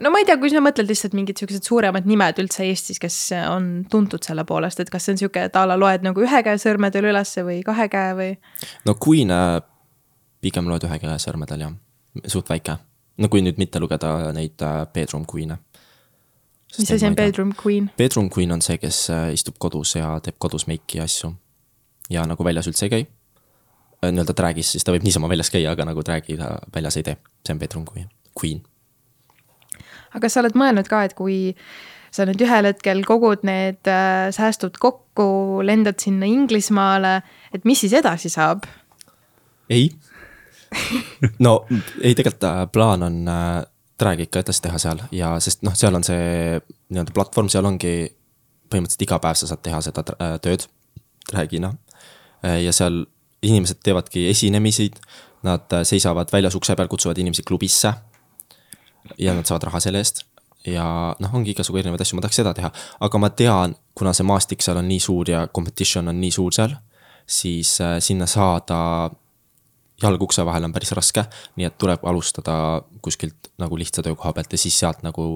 S2: no ma ei tea, kui sa mõtled lihtsalt mingid siuksed suuremad nimed üldse Eestis, kes on tuntud selle poolest, et kas see on sihuke, et a la loed nagu ühe käe sõrmedel ülesse või kahe käe või?
S3: no Queen'e pigem loed ühe käe sõrmedel jah, suht väike. no kui nüüd mitte lugeda neid äh, bedroom queen'e.
S2: mis asi on bedroom queen?
S3: Bedroom queen on see, kes äh, istub kodus ja teeb kodus meiki ja asju. ja nagu väljas üldse ei käi. Äh, nii-öelda drag'is, siis ta võib niisama väljas käia, aga nagu drag'i ta väljas ei tee, see on bedroom queen, queen.
S2: aga sa oled mõelnud ka, et kui sa nüüd ühel hetkel kogud need äh, säästud kokku, lendad sinna Inglismaale, et mis siis edasi saab?
S3: ei no ei, tegelikult äh, plaan on äh, drag'i ikka edasi teha seal ja sest noh, seal on see nii-öelda platvorm, seal ongi põhimõtteliselt iga päev sa saad teha seda äh, tööd drag'ina. ja seal inimesed teevadki esinemisi, nad seisavad väljas ukse peal, kutsuvad inimesi klubisse. ja nad saavad raha selle eest. Ja noh, ongi igasugu erinevaid asju, ma tahaks seda teha, aga ma tean, kuna see maastik seal on nii suur ja competition on nii suur seal, siis sinna saada jalg ukse vahel on päris raske, nii et tuleb alustada kuskilt nagu lihtsa töökoha pealt ja siis sealt nagu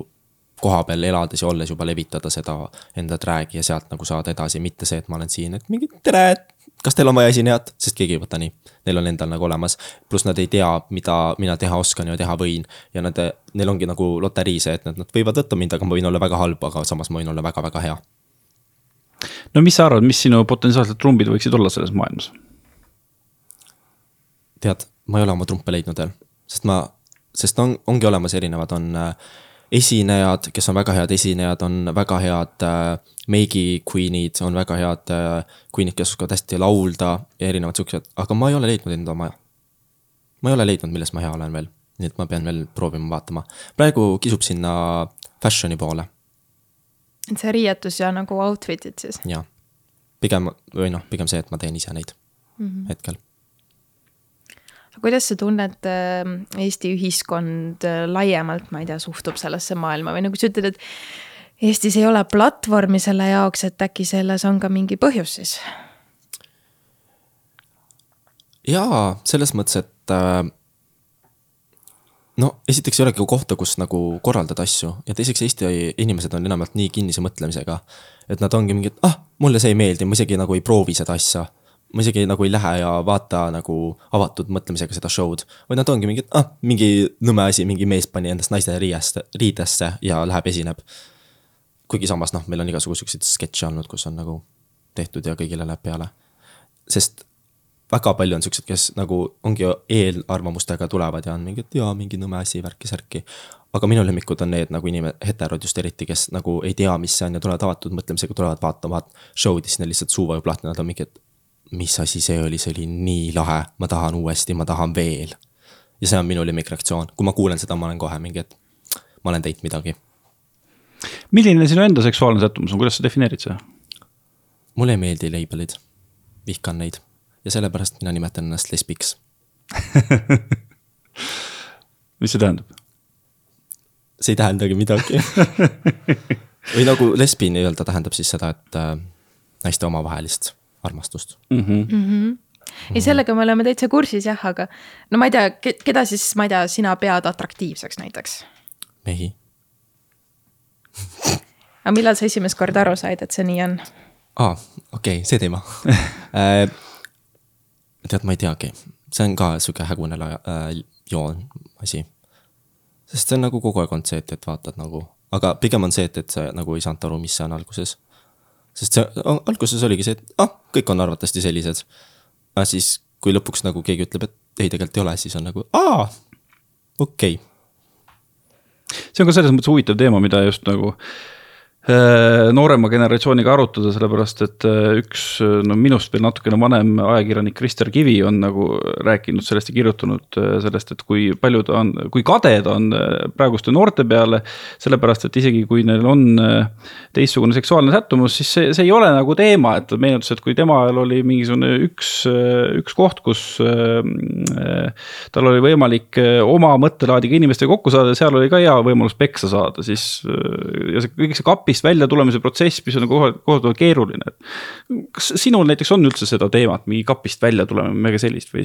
S3: koha peal elades ja olles juba levitada seda enda drag'i ja sealt nagu saada edasi, mitte see, et ma olen siin, et mingi tere, kas teil on vaja esinejat, sest keegi ei võta nii. Neil on endal nagu olemas, pluss nad ei tea, mida mina teha oskan ja teha võin. ja nad, neil ongi nagu loterii see, et nad, nad võivad võtta mind, aga ma võin olla väga halb, aga samas ma võin olla väga-väga hea.
S1: no mis sa arvad, mis sinu potentsiaalsed trumbid võiksid olla selles maailmas?
S3: tead, ma ei ole oma trumpe leidnud veel, sest ma, sest on, ongi olemas erinevad, on äh, esinejad, kes on väga head esinejad, on väga head äh, meigi queen'id, on väga head äh, queen'id, kes oskavad hästi laulda ja erinevad siuksed, aga ma ei ole leidnud enda oma. ma ei ole leidnud, milles ma hea olen veel, nii et ma pean veel proovima vaatama. praegu kisub sinna fashion'i poole.
S2: et see riietus ja nagu outfit'id siis?
S3: jah, pigem või noh, pigem see, et ma teen ise neid mm -hmm. hetkel
S2: kuidas sa tunned, ähm, Eesti ühiskond äh, laiemalt, ma ei tea, suhtub sellesse maailma või nagu sa ütled, et Eestis ei ole platvormi selle jaoks, et äkki selles on ka mingi põhjus siis?
S3: jaa, selles mõttes, et äh, no esiteks ei olegi kohta, kus nagu korraldada asju ja teiseks Eesti inimesed on enamjaolt nii kinnise mõtlemisega. et nad ongi mingid, ah, mulle see ei meeldi, ma isegi nagu ei proovi seda asja ma isegi nagu ei lähe ja vaata nagu avatud mõtlemisega seda show'd. vaid nad ongi mingid, ah, mingi nõme asi, mingi mees pani endast naiste riieste, riidesse ja läheb, esineb. kuigi samas noh, meil on igasugu siukseid sketše olnud, kus on nagu tehtud ja kõigile läheb peale. sest väga palju on siuksed, kes nagu ongi eelarvamustega tulevad ja on mingi, et jaa, mingi nõme asi, värki-särki. aga minu lemmikud on need nagu inimesed, heterod just eriti, kes nagu ei tea, mis see on ja tulevad avatud mõtlemisega, tulevad vaatama show'd ja siis neil lihtsalt suu vajub lahti, nad on mingi, et mis asi see oli, see oli nii lahe, ma tahan uuesti, ma tahan veel. ja see on minu lemmikreaktsioon, kui ma kuulen seda, ma olen kohe mingi, et ma olen teinud midagi.
S1: milline sinu enda seksuaalne sättumus on, kuidas sa defineerid seda?
S3: mulle ei meeldi label'id, vihkan neid ja sellepärast mina nimetan ennast lesbiks
S1: mis see tähendab?
S3: see ei tähendagi midagi või nagu lesbi nii-öelda tähendab siis seda, et äh, naiste omavahelist armastust mm.
S2: -hmm. Mm -hmm. ei, sellega me oleme täitsa kursis jah, aga no ma ei tea, keda siis, ma ei tea, sina pead atraktiivseks näiteks?
S3: mehi
S2: aga millal sa esimest korda aru said, et see nii on?
S3: aa ah,, okei okay,, see teema äh, tead, ma ei teagi, see on ka sihuke hägune äh, joon asi. sest see on nagu kogu aeg olnud see, et, et vaatad nagu, aga pigem on see, et, et sa nagu ei saanud aru, mis see on alguses sest see alguses oligi see, et ah, kõik on arvatavasti sellised. aga siis, kui lõpuks nagu keegi ütleb, et ei, tegelikult ei ole, siis on nagu aa, okei okay.
S1: see on ka selles mõttes huvitav teema, mida just nagu äh, noorema generatsiooniga arutada, sellepärast et äh, üks no minust veel natukene vanem ajakirjanik Krister Kivi on nagu rääkinud sellest ja kirjutanud äh, sellest, et kui palju ta on, kui kade ta on praeguste noorte peale. sellepärast, et isegi kui neil on teistsugune seksuaalne sättumus, siis see, see ei ole nagu teema, et ta meenutas, et kui tema ajal oli mingisugune üks, üks koht, kus tal oli võimalik oma mõttelaadiga inimestega kokku saada, seal oli ka hea võimalus peksa saada, siis ja see kõik see kapist välja tulemise protsess, mis on nagu kohutavalt keeruline. kas sinul näiteks on üldse seda teemat, mingi kapist välja tulemine, midagi sellist või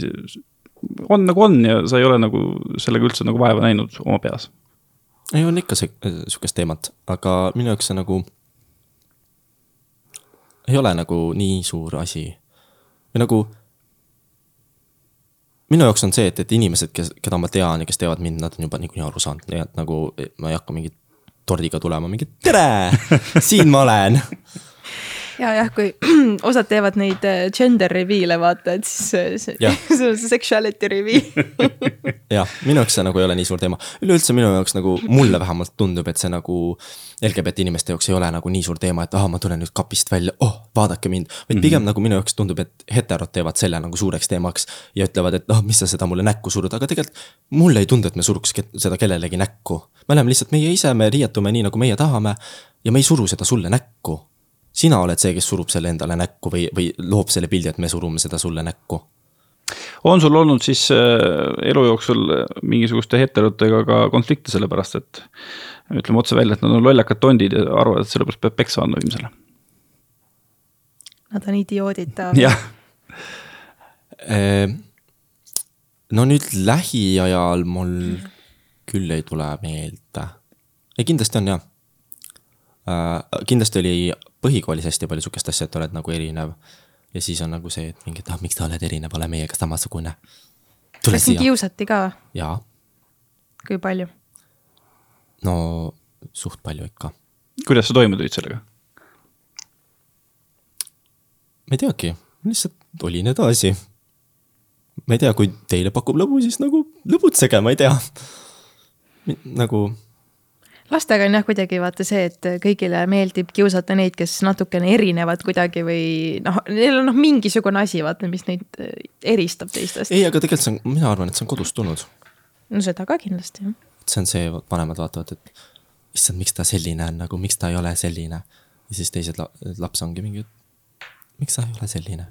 S1: on nagu on ja sa ei ole nagu sellega üldse nagu vaeva näinud oma peas?
S3: ei, on ikka see, sihukest teemat, aga minu jaoks see nagu ei ole nagu nii suur asi. või nagu minu jaoks on see, et, et inimesed, kes, keda ma tean ja kes teavad mind, nad on juba niikuinii aru saanud, nii et nagu ma ei hakka mingit tordiga tulema, mingi tere, siin ma olen
S2: ja jah, kui osad teevad neid äh, gender reveal'e vaata, et siis see, see on see sexuality reveal
S3: jah, minu jaoks see nagu ei ole nii suur teema, üleüldse minu jaoks nagu mulle vähemalt tundub, et see nagu. LGBT inimeste jaoks ei ole nagu nii suur teema, et ahah, ma tulen nüüd kapist välja, oh, vaadake mind. vaid pigem mm -hmm. nagu minu jaoks tundub, et heterod teevad selle nagu suureks teemaks. ja ütlevad, et noh, mis sa seda mulle näkku surud, aga tegelikult mulle ei tundu, et me suruks seda kellelegi näkku. me oleme lihtsalt meie ise, me riietume nii, nagu meie tahame. ja me ei suru seda sulle näkku sina oled see, kes surub selle endale näkku või, või loob selle pildi, et me surume seda sulle näkku.
S1: on sul olnud siis äh, elu jooksul mingisuguste heterotega ka konflikte, sellepärast et ütleme otse välja, et nad on lollakad tondid ja arvavad, et sellepärast peab peksa andma viimsele?
S2: Nad on idioodid.
S1: jah.
S3: Ehm, no nüüd lähiajal mul küll ei tule meelde. ei, kindlasti on jah kindlasti oli põhikoolis hästi palju sihukest asja, et oled nagu erinev. ja siis on nagu see, et mingi, et ah, miks sa oled erinev, ole meiega samasugune.
S2: kas sind kiusati ka?
S3: jaa.
S2: kui palju?
S3: no suht palju ikka.
S1: kuidas sa toime tulid sellega?
S3: ma ei teagi, lihtsalt olin edasi. ma ei tea, kui teile pakub lõbu, siis nagu lõbutsege, ma ei tea. nagu
S2: lastega on jah kuidagi vaata see, et kõigile meeldib kiusata neid, kes natukene erinevad kuidagi või noh, neil on noh, mingisugune asi, vaata, mis neid äh, eristab teistest.
S3: ei, aga tegelikult see on, mina arvan, et see on kodust tulnud.
S2: no seda ka kindlasti, jah.
S3: see on see, vanemad vaatavad, et issand, miks ta selline on, nagu miks ta ei ole selline. ja siis teised la laps ongi mingi, et miks sa ei ole selline.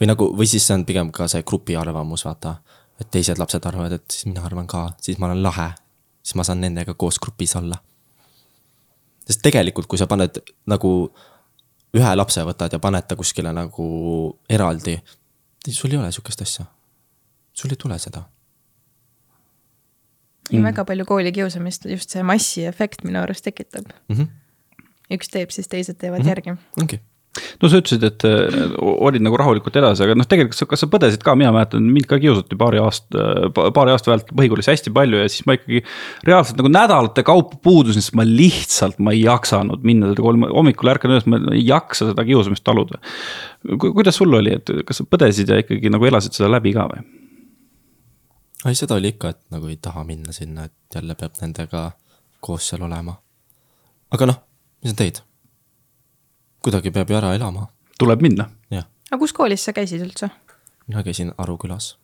S3: või nagu, või siis see on pigem ka see grupi arvamus, vaata. et teised lapsed arvavad, et siis mina arvan ka, siis ma olen lahe siis ma saan nendega koos grupis olla. sest tegelikult, kui sa paned nagu ühe lapse võtad ja paned ta kuskile nagu eraldi, siis sul ei ole sihukest asja. sul ei tule seda.
S2: Mm. väga palju koolikiusamist just see massiefekt minu arust tekitab mm. -hmm. üks teeb, siis teised teevad mm -hmm. järgi.
S3: ongi
S1: no sa ütlesid, et äh, olid nagu rahulikult edasi, aga noh, tegelikult kas sa põdesid ka, mina mäletan, mind ka kiusati paari aasta, paari aasta vältel põhikoolis hästi palju ja siis ma ikkagi. reaalselt nagu nädalate kaupa puudusin, sest ma lihtsalt, ma ei jaksanud minna seda kolm, hommikul ärkan üles, ma ei jaksa seda kiusamist taluda. kuidas sul oli, et kas sa põdesid ja ikkagi nagu elasid seda läbi ka või?
S3: ei, seda oli ikka, et nagu ei taha minna sinna, et jälle peab nendega koos seal olema. aga noh, mis sa teed kuidagi peab ju ära elama.
S1: tuleb minna.
S2: aga kus koolis sa käisid üldse?
S3: mina käisin Aru külas.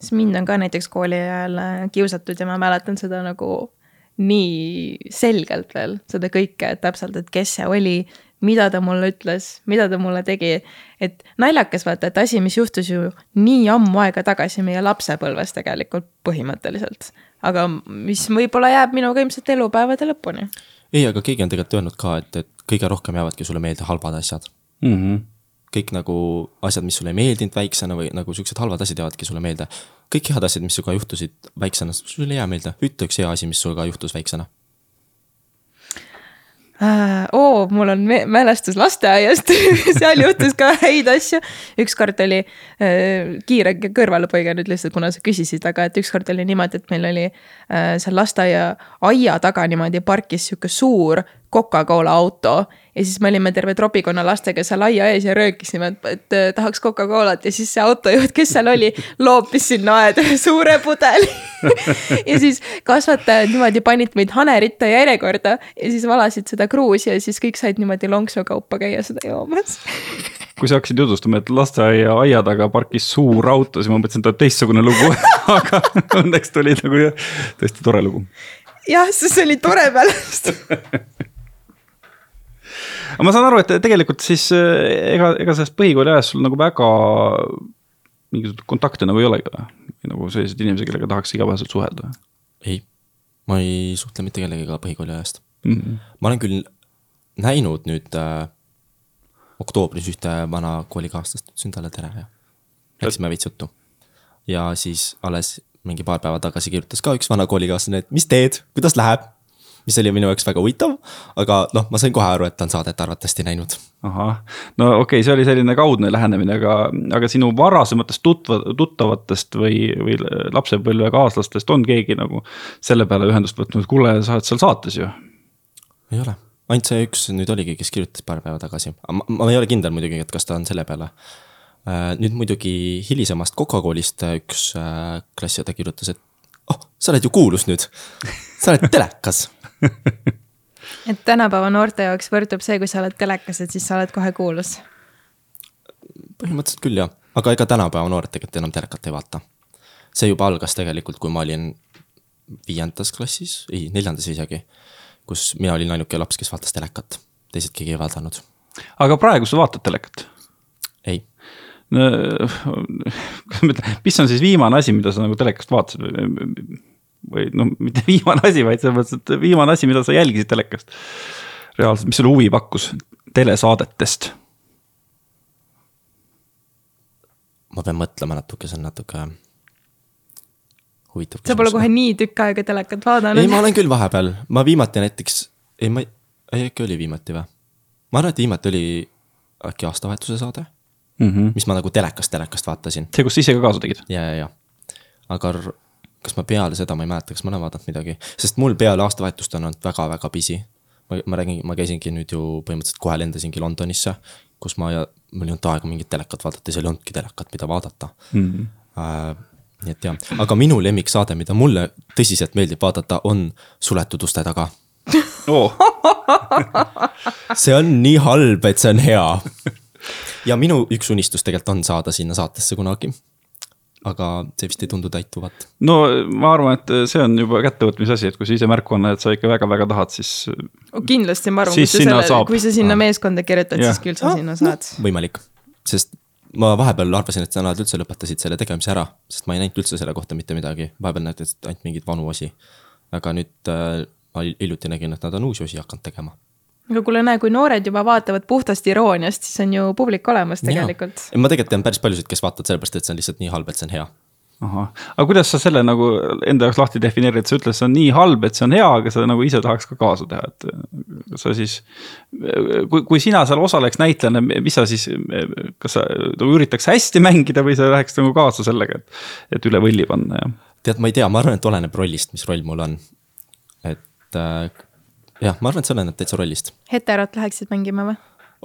S2: sest mind on ka näiteks kooli ajal äh, kiusatud ja ma mäletan seda nagu nii selgelt veel, seda kõike, et täpselt, et kes see oli, mida ta mulle ütles, mida ta mulle tegi. et naljakas vaata, et asi, mis juhtus ju nii ammu aega tagasi meie lapsepõlves tegelikult põhimõtteliselt. aga mis võib-olla jääb minuga ilmselt elupäevade lõpuni.
S3: ei, aga keegi on tegelikult öelnud ka, et, et kõige rohkem jäävadki sulle meelde halvad asjad mm. -hmm. kõik nagu asjad, mis sulle ei meeldinud väiksena või nagu siuksed halvad asjad jäävadki sulle meelde. kõik head asjad, mis sinuga juhtusid väiksena, sul ei jää meelde, ütle üks hea asi, mis sinuga juhtus väiksena
S2: äh,. oo, mul on mälestus lasteaiast seal juhtus ka häid asju. ükskord oli äh, kiire kõrvalepõige nüüd lihtsalt, kuna sa küsisid, aga et ükskord oli niimoodi, et meil oli äh, seal lasteaia aia taga niimoodi parkis sihuke suur Coca-Cola auto. Ja siis me olime terve tropikonna lastega seal aia ees ja röökisime, et, et äh, tahaks Coca-Colat. Ja siis see autojuht, kes seal oli, loopis sinna aeda suure pudeli. Ja siis kasvatajad niimoodi panid meid haneritta järjekorda ja siis valasid seda kruusi ja siis kõik said niimoodi lonksu kaupa käia seda joomas.
S1: Kui sa hakkasid jutustama, et lasteaia aia taga parkis suur auto, siis ma mõtlesin, et on teistsugune lugu. Aga õnneks tuli nagu tõesti tore lugu.
S2: jah, see oli tore pärast
S1: aga ma saan aru, et tegelikult siis eh, ega, ega sellest põhikooli ajast sul nagu väga mingisuguseid kontakte nagu ei olegi või? nagu selliseid inimesi, kellega tahaks igapäevaselt suhelda?
S3: ei, ma ei suhtle mitte kellegagi põhikooli ajast
S1: mm. -hmm.
S3: ma olen küll näinud nüüd äh, oktoobris ühte vana koolikaaslast, ütlesin talle tere ja läksime veits juttu. ja siis alles mingi paar päeva tagasi kirjutas ka üks vana koolikaaslane, et mis teed, kuidas läheb mis oli minu jaoks väga huvitav, aga noh, ma sain kohe aru, et ta on saadet arvatavasti näinud.
S1: ahah, no okei okay,, see oli selline kaudne lähenemine, aga, aga sinu varasematest tutva, tuttavatest või, või lapsepõlvekaaslastest on keegi nagu selle peale ühendust võtnud, kuule, sa oled seal saates ju?
S3: ei ole, ainult see üks nüüd oligi, kes kirjutas paar päeva tagasi, ma, ei ole kindel muidugi, et kas ta on selle peale. Äh, nüüd muidugi hilisemast Coca-Coolist üks äh, klassiõde kirjutas, et oh, sa oled ju kuulus nüüd, sa oled telekas
S2: et tänapäeva noorte jaoks võrdub see, kui sa oled telekas, et siis sa oled kohe kuulus.
S3: põhimõtteliselt küll jah, aga ega tänapäeva noored tegelikult enam telekat ei vaata. see juba algas tegelikult, kui ma olin viiendas klassis, ei neljandas isegi, kus mina olin ainuke laps, kes vaatas telekat, teised keegi ei vaadanud.
S1: aga praegu sa vaatad telekat?
S3: ei
S1: no mis on siis viimane asi, mida sa nagu telekast vaatasid või? noh, mitte viimane asi, vaid selles mõttes, et viimane asi, mida sa jälgisid telekast. reaalselt, mis sulle huvi pakkus telesaadetest?
S3: ma pean mõtlema natuke, see on natuke huvitav.
S2: sa pole kohe nii tükk aega telekat vaadanud?
S3: ei, ma olen küll vahepeal, ma viimati näiteks, ei, ma ei, ei äkki oli viimati või? ma arvan, et viimati oli äkki aastavahetuse saade mm, -hmm. mis ma nagu telekast, telekast vaatasin.
S1: see, kus sa ise ka kaasa tegid?
S3: ja, ja, ja, aga kas ma peale seda, ma ei mäleta, kas ma olen vaadanud midagi, sest mul peale aastavahetust on olnud väga-väga busy. ma, ma räägin, ma käisingi nüüd ju põhimõtteliselt kohe lendasingi Londonisse, kus ma ja mul ei olnud aega mingit telekat vaadata, seal ei olnudki telekat, mida vaadata mm. -hmm. Uh, nii et jah, aga minu lemmiksaade, mida mulle tõsiselt meeldib vaadata, on Suletud uste taga
S1: oh.
S3: see on nii halb, et see on hea. ja minu üks unistus tegelikult on saada sinna saatesse kunagi aga see vist ei tundu täituvat.
S1: no ma arvan, et see on juba kättevõtmise asi, et kui sa ise märku annad, et sa ikka väga-väga tahad, siis.
S2: kindlasti, ma arvan, kui sa selle, kui sa sinna meeskonda kirjutad, siis küll sa sinna saad
S3: no,. võimalik, sest ma vahepeal arvasin, et nad üldse lõpetasid selle tegemise ära, sest ma ei näinud üldse selle kohta mitte midagi, vahepeal näitasid ainult mingeid vanu osi. aga nüüd äh, ma hiljuti nägin, et nad on uusi osi hakanud tegema
S2: aga kuule, näe, kui noored juba vaatavad puhtast irooniast, siis on ju publik olemas tegelikult.
S3: ma tegelikult tean päris paljusid, kes vaatavad sellepärast, et see on lihtsalt nii halb, et see on hea.
S1: ahah, aga kuidas sa selle nagu enda jaoks lahti defineerid, sa ütled, see on nii halb, et see on hea, aga sa nagu ise tahaks ka kaasa teha, et sa siis. kui, kui sina seal osaleks näitlejana, mis sa siis, kas sa nagu üritaks hästi mängida või sa läheks nagu kaasa sellega, et, et üle võlli panna ja?
S3: tead, ma ei tea, ma arvan, et oleneb rollist, mis roll mul on. et äh, jah, ma arvan, et see oleneb täitsa rollist.
S2: heterot läheksid mängima või?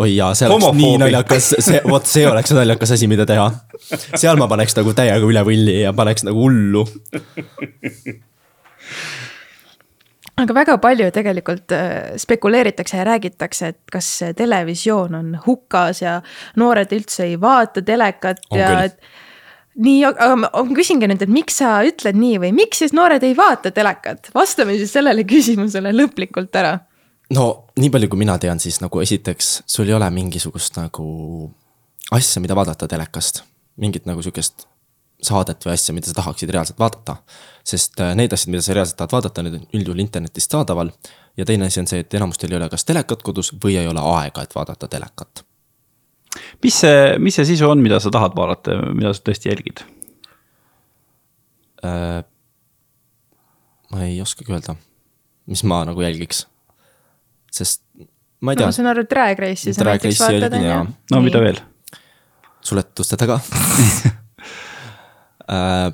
S3: oi jaa, see oleks Homofoobi. nii naljakas, see, vot see oleks naljakas asi, mida teha. seal ma paneks nagu täiega üle võlli ja paneks nagu hullu.
S2: aga väga palju tegelikult äh, spekuleeritakse ja räägitakse, et kas televisioon on hukas ja noored üldse ei vaata telekat on ja küll. et nii, aga ma küsingi nüüd, et miks sa ütled nii või miks siis noored ei vaata telekat, vastame siis sellele küsimusele lõplikult ära.
S3: no nii palju, kui mina tean, siis nagu esiteks sul ei ole mingisugust nagu asja, mida vaadata telekast, mingit nagu sihukest saadet või asja, mida sa tahaksid reaalselt vaadata. sest äh, need asjad, mida sa reaalselt tahad vaadata, need on üldjuhul internetist saadaval. ja teine asi on see, et enamustel ei ole kas telekat kodus või ei ole aega, et vaadata telekat
S1: mis see, mis see sisu on, mida sa tahad vaadata mida sa tõesti jälgid
S3: äh,? ma ei oskagi öelda, mis ma nagu jälgiks. sest ma ei tea no,.
S2: ma saan aru, Drag Race'i sa näiteks vaatad, on ju?
S1: no Nii. mida veel?
S3: suletuste taga äh,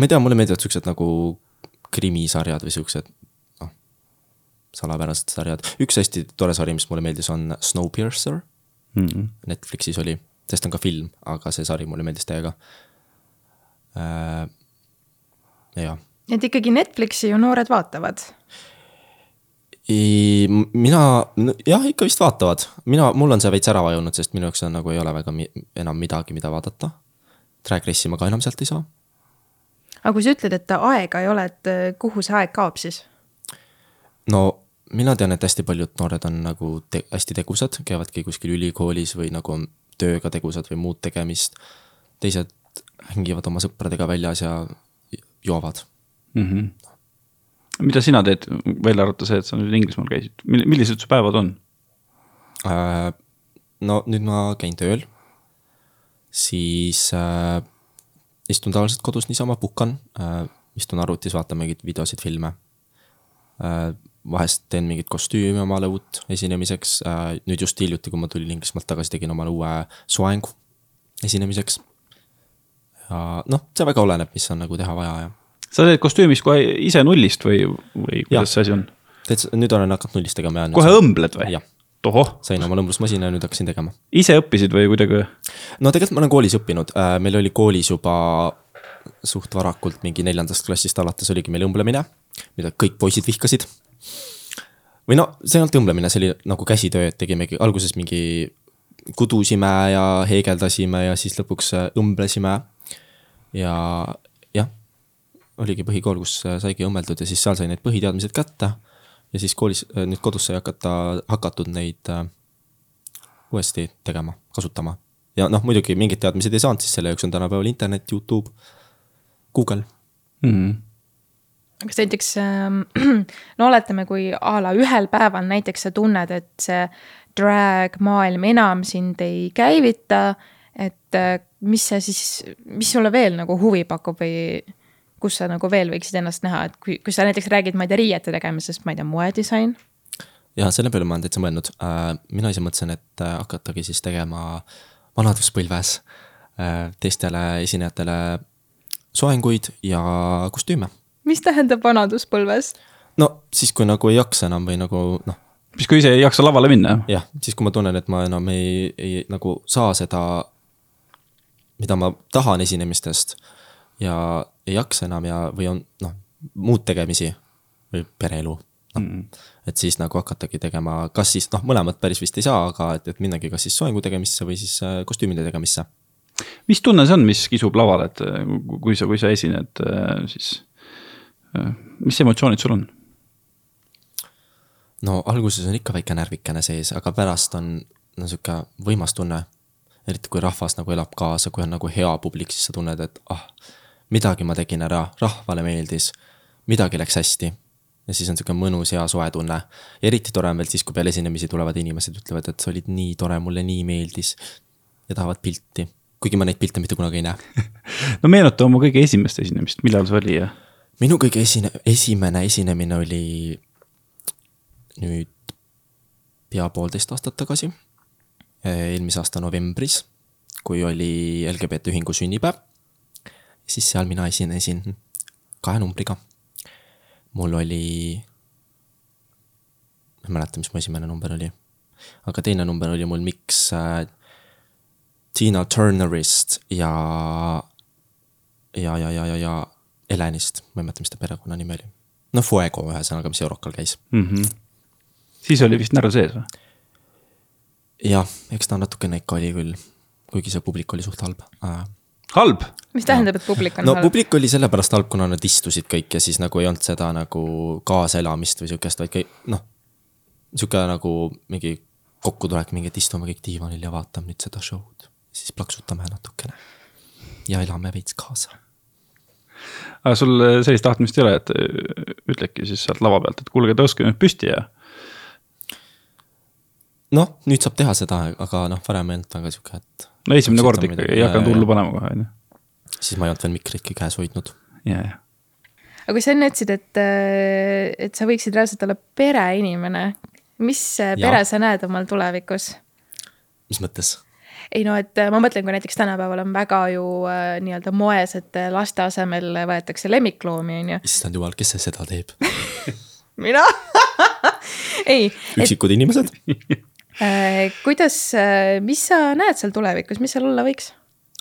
S3: ma ei tea, mulle meeldivad siuksed nagu krimisarjad või siuksed. Salapärased sarjad, üks hästi tore sari, mis mulle meeldis, on Snowpiercer
S1: mm. -hmm.
S3: Netflixis oli, sest on ka film, aga see sari mulle meeldis täiega äh,. jah
S2: et ikkagi Netflixi ju noored vaatavad.
S3: mina, jah, ikka vist vaatavad, mina, mul on see veits ära vajunud, sest minu jaoks on nagu ei ole väga mi enam midagi, mida vaadata. Drag Race'i ma ka enam sealt ei saa.
S2: aga kui sa ütled, et aega ei ole, et äh, kuhu see aeg kaob siis?
S3: No mina tean, et hästi paljud noored on nagu te hästi tegusad, käivadki kuskil ülikoolis või nagu on tööga tegusad või muud tegemist. teised hängivad oma sõpradega väljas ja joovad
S1: mm. -hmm. mida sina teed, välja arvata see, et sa nüüd Inglismaal käisid, millised su päevad on
S3: äh,? no nüüd ma käin tööl, siis äh, istun tavaliselt kodus niisama, puhkan äh,, istun arvutis, vaatan mingeid videosid, filme äh,. Vahest teen mingit kostüümi omale uut esinemiseks äh,, nüüd just hiljuti, kui ma tulin Inglismaalt tagasi, tegin omale uue soengu esinemiseks. ja noh, see väga oleneb, mis on nagu teha vaja ja
S1: sa teed kostüümis kohe ise nullist või, või kuidas see asi on?
S3: täitsa, nüüd olen hakanud nullist tegema ja.
S1: kohe õmbled või? tohoh.
S3: sain oma lõmblusmasina ja nüüd hakkasin tegema.
S1: ise õppisid või kuidagi?
S3: no tegelikult ma olen koolis õppinud, äh, meil oli koolis juba suht varakult, mingi neljandast klassist alates oligi meil õmblemine, mida kõik poisid vihkasid. Või no see ei olnud õmblemine, see oli nagu käsitöö, et tegimegi alguses mingi kudusime ja heegeldasime ja siis lõpuks äh, õmblesime. ja oligi põhikool, kus äh, saigi õmmeldud ja siis seal sai need põhiteadmised kätte. ja siis koolis, äh, nüüd kodus sai hakata, hakatud neid uuesti tegema, kasutama. ja noh, muidugi mingeid teadmised ei saanud, siis selle jaoks on tänapäeval internet, Youtube, Google mm.
S2: -hmm kas näiteks, ähm, no oletame, kui a la ühel päeval näiteks sa tunned, et see drag maailm enam sind ei käivita, et mis see siis, mis sulle veel nagu huvi pakub või kus sa nagu veel võiksid ennast näha, et kui, kui sa näiteks räägid, ma ei tea, riiete tegemisest, ma ei tea, moedisain.
S3: ja selle peale ma olen täitsa mõelnud, äh, mina ise mõtlesin, et äh, hakatagi siis tegema vanaduspõlves äh, teistele esinejatele soenguid ja kostüüme.
S2: Mis tähendab vanaduspõlves?
S3: no siis, kui nagu ei jaksa enam või nagu noh.
S1: siis, kui ise ei jaksa lavale minna?
S3: jah, siis kui ma tunnen, et ma enam ei, ei nagu saa seda, mida ma tahan esinemistest ja ei jaksa enam ja, või on noh, muud tegemisi või pereelu no.. Mm. et siis nagu hakatagi tegema, kas siis noh, mõlemat päris vist ei saa, aga et, et minnagi kas siis soengu tegemisse või siis äh, kostüümide tegemisse.
S1: mis tunne see on, mis kisub lavale, et äh, kui sa, kui sa esined, äh, siis mis emotsioonid sul on?
S3: no alguses on ikka väike närvikene sees, aga pärast on no sihuke võimas tunne. eriti kui rahvas nagu elab kaasa, kui on nagu hea publik, siis sa tunned, et ah midagi ma tegin ära, rahvale meeldis, midagi läks hästi. ja siis on sihuke mõnus hea soe tunne. eriti tore on veel siis, kui peale esinemisi tulevad inimesed, ütlevad, et sa olid nii tore, mulle nii meeldis. ja tahavad pilti, kuigi ma neid pilte mitte kunagi ei näe
S1: no meenuta oma kõige esimest esinemist, millal see oli ja?
S3: Minu kõige esine-, esimene esinemine oli nüüd pea poolteist aastat tagasi. eelmise aasta novembris, kui oli LGBT ühingu sünnipäev siis seal mina esinesin kahe numbriga. mul oli, ma ei mäleta, mis mu esimene number oli, aga teine number oli mul miks äh, Tina Turnerist ja, ja, ja, ja, ja, ja Helenist, ma ei mäleta, mis ta perekonnanimi oli. no Fuego ühesõnaga, mis Eurokal käis mm.
S1: -hmm. siis oli vist närv sees või?
S3: jah, eks ta natukene ikka oli küll, kuigi see publik oli suht halb äh,
S1: halb?
S2: mis tähendab, et publik on
S3: no, halb? no publik oli sellepärast halb, kuna nad istusid kõik ja siis nagu ei olnud seda nagu kaasaelamist või sihukest, vaid noh. Sihuke nagu mingi kokkutulek, mingi, et istume kõik diivanil ja vaatame nüüd seda show'd. siis plaksutame natukene. ja elame veits kaasa.
S1: Aga sul sellist tahtmist ei ole, et ütledki siis sealt lava pealt, et kuulge, tõuske nüüd püsti ja
S3: noh, nüüd saab teha seda, aga noh, varem ei olnud väga sihuke, et
S1: no esimene kord ikkagi, ei hakanud hullu panema kohe, on ju.
S3: siis ma ei olnud veel mikritki käes hoidnud.
S1: ja, ja.
S2: aga kui sa enne ütlesid, et, äh, et sa võiksid reaalselt olla pereinimene, mis äh, pere ja. sa näed omal tulevikus?
S3: mis mõttes?
S2: Ei no, et äh, ma mõtlen, kui näiteks tänapäeval on väga ju äh, nii-öelda moes, et laste asemel võetakse lemmikloomi, on ju.
S3: issand jumal, kes see seda teeb
S2: mina ei, et
S3: üksikud inimesed.
S2: äh, kuidas, mis sa näed seal tulevikus, mis seal olla võiks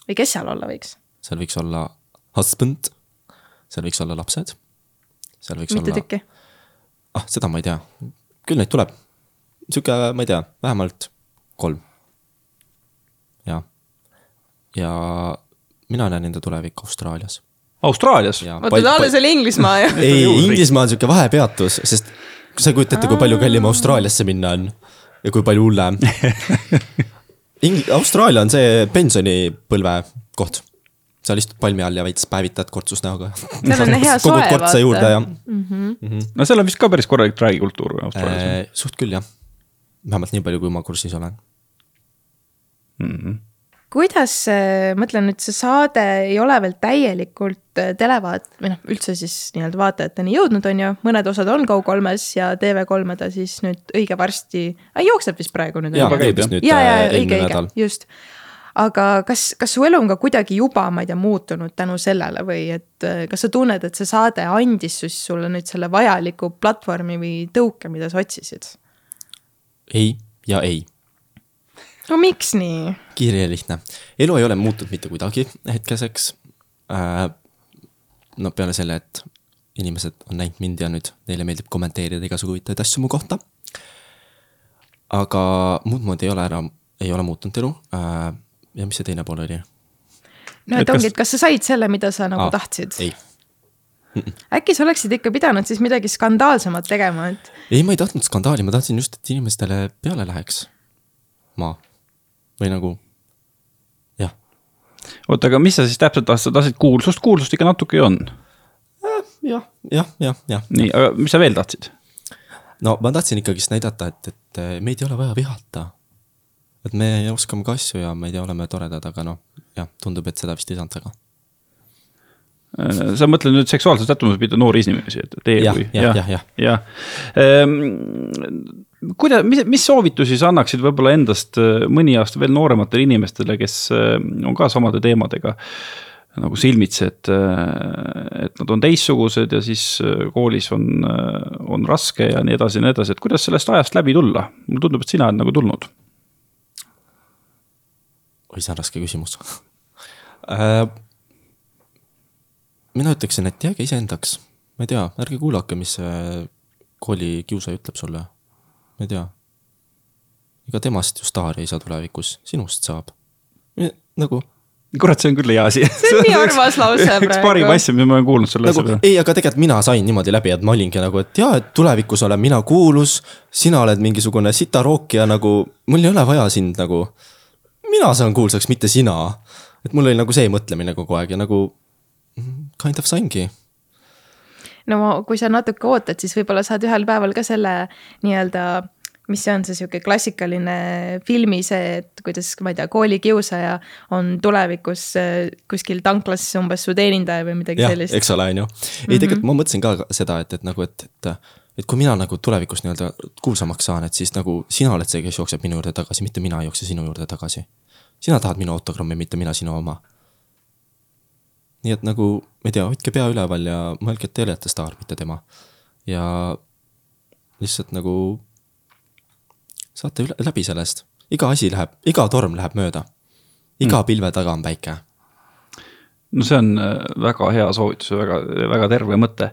S2: või kes seal olla võiks?
S3: seal võiks olla husband, seal võiks olla lapsed. seal võiks
S2: mitu
S3: olla,
S2: tükki?
S3: ah seda ma ei tea, küll neid tuleb. sihuke, ma ei tea, vähemalt kolm. ja, mina näen enda tulevikku Austraalias.
S1: Austraalias?
S3: ja
S2: oota, ta alles oli Inglismaa ju.
S3: ei, Inglismaa on sihuke vahepeatus, sest sa ei kujuta ette, kui palju kallim Austraaliasse minna on ja kui palju hullem. Ing-, Austraalia on see pensionipõlve koht. sa istud palmi all ja veits päevitad kortsus näoga.
S2: Seal on hea soe, vaata.
S3: juurde ja
S1: no seal on vist ka päris korralik traagikultuur Austraalias
S3: äh, suht küll jah. vähemalt nii palju, kui ma kursis olen.
S1: mm. -hmm.
S2: kuidas, mõtlen nüüd see saade ei ole veel täielikult äh, televaat- või noh, üldse siis nii-öelda vaatajateni jõudnud, on ju, mõned osad on Go3-s ja TV3-e ta siis nüüd õige varsti, jookseb vist praegu nüüd.
S3: jaa,
S1: käib, jah?
S3: nüüd
S2: ja, ja
S3: äh,
S2: õige, õige just. aga kas, kas su elu on ka kuidagi juba, ma ei tea, muutunud tänu sellele või et äh, kas sa tunned, et see saade andis siis sulle nüüd selle vajaliku platvormi või tõuke, mida sa otsisid?
S3: ei ja ei,
S2: no miks nii?
S3: kiire ja lihtne. elu ei ole muutunud mitte kuidagi hetkeseks äh,. no peale selle, et inimesed on näinud mind ja nüüd neile meeldib kommenteerida igasugu huvitavaid asju mu kohta. aga muud moodi ei ole ära, ei ole muutunud elu äh,. ja mis see teine pool oli?
S2: no
S1: Et
S2: et ongi,
S1: kas-
S2: et kas sa said selle, mida sa nagu
S3: Aa,
S2: ah, tahtsid?
S3: ei,
S2: äkki sa oleksid ikka pidanud siis midagi skandaalsemat tegema, et
S3: ei, ma ei tahtnud skandaali, ma tahtsin just, et inimestele peale läheks ma või nagu jah,
S1: oota, aga mis sa siis täpselt tahtsid, tahtsid kuulsust, kuulsust ikka natuke ju on.
S3: jah, jah, jah, jah.
S1: nii, aga mis sa veel tahtsid?
S3: no ma tahtsin ikkagist näidata, et, et eh, meid ei ole vaja vihata. et me oskame ka asju ja ma ei tea, oleme toredad, aga noh, jah, tundub, et seda vist ei saanud väga.
S1: Äh, sa mõtled nüüd seksuaalse sättumuse pihta noori inimesi, et teie
S3: Jah,
S1: kui
S3: jah, jah, jah.
S1: jah. kuidas, mis, mis soovitusi sa annaksid võib-olla endast äh, mõni aasta veel noorematele inimestele, kes äh, on ka samade teemadega nagu silmitsi, et, et nad on teistsugused ja siis äh, koolis on, on raske ja nii edasi ja nii edasi, et kuidas sellest ajast läbi tulla? mulle tundub, et sina oled nagu tulnud.
S3: oi, see on raske küsimus äh,. mina ütleksin, et jääge iseendaks, ma ei tea, ärge kuulake, mis see koolikiusaja ütleb sulle. Ma ei tea. ega temast ju staari ei saa tulevikus, sinust saab. nagu
S1: kurat, see on küll hea asi.
S2: See on nii armas lause
S1: üks
S2: praegu.
S1: parim asja, mida ma olen kuulnud selle asja
S3: nagu
S1: peale.
S3: ei, aga tegelikult mina sain niimoodi läbi, et ma olingi nagu, et jaa, et tulevikus olen mina kuulus, sina oled mingisugune sitarookija nagu, mul ei ole vaja sind nagu. mina saan kuulsaks, mitte sina. et mul oli nagu see mõtlemine kogu aeg ja nagu mm, kind of saingi.
S2: No kui sa natuke ootad, siis võib-olla saad ühel päeval ka selle nii-öelda, mis see on see sihuke klassikaline filmi see, et kuidas, ma ei tea, koolikiusaja on tulevikus äh, kuskil tanklas umbes su teenindaja või midagi
S3: jah,
S2: sellist.
S3: eks ole, on ju. ei, tegelikult ma mõtlesin ka seda, et, et nagu, et, et, et kui mina nagu tulevikus nii-öelda kuulsamaks saan, et siis nagu sina oled see, kes jookseb minu juurde tagasi, mitte mina ei jookse sinu juurde tagasi. sina tahad minu autogrammi, mitte mina sinu oma. Nii et nagu, ma ei tea, hoidke pea üleval ja mõelge, et te olete staar, mitte tema. ja lihtsalt nagu saate üle, läbi sellest. iga asi läheb, iga torm läheb mööda. iga pilve taga on päike
S1: no see on äh, väga hea soovitus ja väga, väga terve mõte.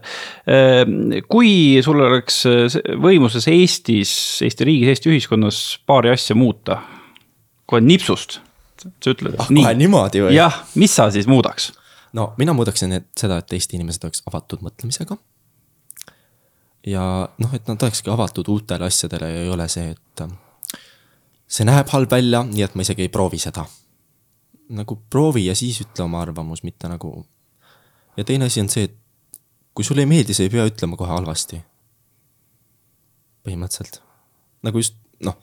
S1: kui sul oleks äh, võimuses Eestis, Eesti riigis, Eesti ühiskonnas paari asja muuta, kohe nipsust, sa ütled
S3: ah,. kohe niimoodi või?
S1: jah, mis sa siis muudaks?
S3: No mina muudaksin et seda, et Eesti inimesed oleks avatud mõtlemisega. ja noh, et nad olekski avatud uutele asjadele ja ei ole see, et ähm, see näeb halb välja, nii et ma isegi ei proovi seda. nagu proovi ja siis ütle oma arvamus, mitte nagu. ja teine asi on see, et kui sulle ei meeldi, sa ei pea ütlema kohe halvasti. põhimõtteliselt. nagu just noh,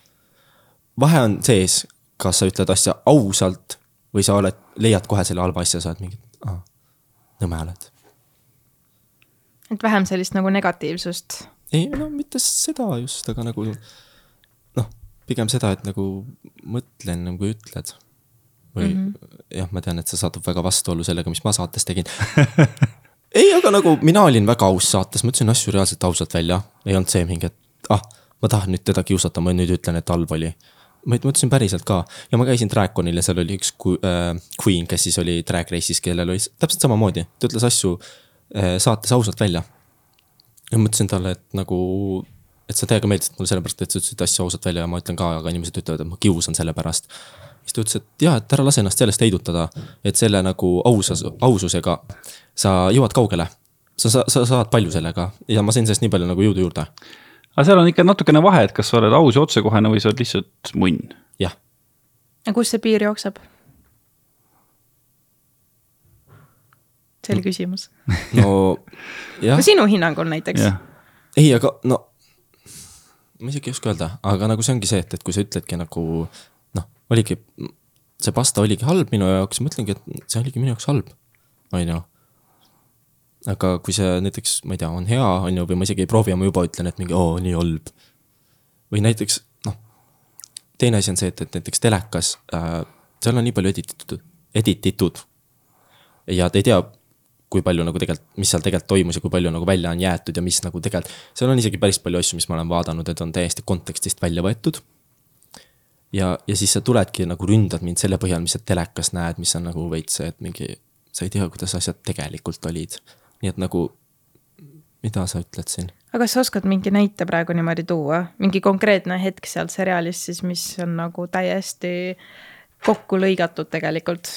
S3: vahe on sees, kas sa ütled asja ausalt või sa oled, leiad kohe selle halva asja, sa oled mingi, nõme oled.
S2: et vähem sellist nagu negatiivsust.
S3: ei no mitte seda just, aga nagu noh, pigem seda, et nagu mõtle enne kui ütled. või mm -hmm. jah, ma tean, et see satub väga vastuollu sellega, mis ma saates tegin. ei, aga nagu mina olin väga aus saates, ma ütlesin asju reaalselt ausalt välja, ei olnud see mingi, et ah, ma tahan nüüd teda kiusata, ma nüüd ütlen, et halb oli. Ma mõtlesin päriselt ka ja ma käisin Draconil ja seal oli üks äh, queen, kes siis oli drag race'is, kellel oli täpselt samamoodi, ta ütles asju äh, saates ausalt välja. ja ma ütlesin talle, et nagu, et sa täiega meeldisid mulle sellepärast, et sa ütlesid asju ausalt välja ja ma ütlen ka, aga inimesed ütlevad, et ma kiusan selle pärast. siis ta ütles, et jaa, et ära lase ennast sellest heidutada, et selle nagu ausas, aususega sa jõuad kaugele. sa, sa, sa saad palju sellega ja ma sain sellest nii palju nagu jõudu juurde,
S1: aga seal on ikka natukene vahe, et kas sa oled aus ja otsekohene või sa oled lihtsalt munn.
S3: jah
S2: ja kus see piir jookseb? see oli küsimus.
S3: no jah
S2: sinu hinnangul näiteks.
S3: ei, aga no. ma isegi ei oska öelda, aga nagu see ongi see, et, et kui sa ütledki nagu noh, oligi, see pasta oligi halb minu jaoks, ma ütlengi, et see oligi minu jaoks halb, on ju. Aga kui see näiteks, ma ei tea, on hea, on ju, või ma isegi ei proovi ja ma juba ütlen, et mingi oo, nii halb. või näiteks noh, teine asi on see, et, et näiteks telekas äh,, seal on nii palju edititud, edititud. ja te ei tea, kui palju nagu tegelikult, mis seal tegelikult toimus ja kui palju nagu välja on jäetud ja mis nagu tegelikult, seal on isegi päris palju asju, mis ma olen vaadanud, et on täiesti kontekstist välja võetud. ja, ja siis sa tuledki nagu ründad mind selle põhjal, mis sa telekas näed, mis on nagu veits see, et mingi, sa ei tea, kuidas asjad tegelikult olid. Nii et nagu, mida sa ütled siin?
S2: aga kas sa oskad mingi näite praegu niimoodi tuua, mingi konkreetne hetk sealt seriaalist siis, mis on nagu täiesti kokku lõigatud tegelikult?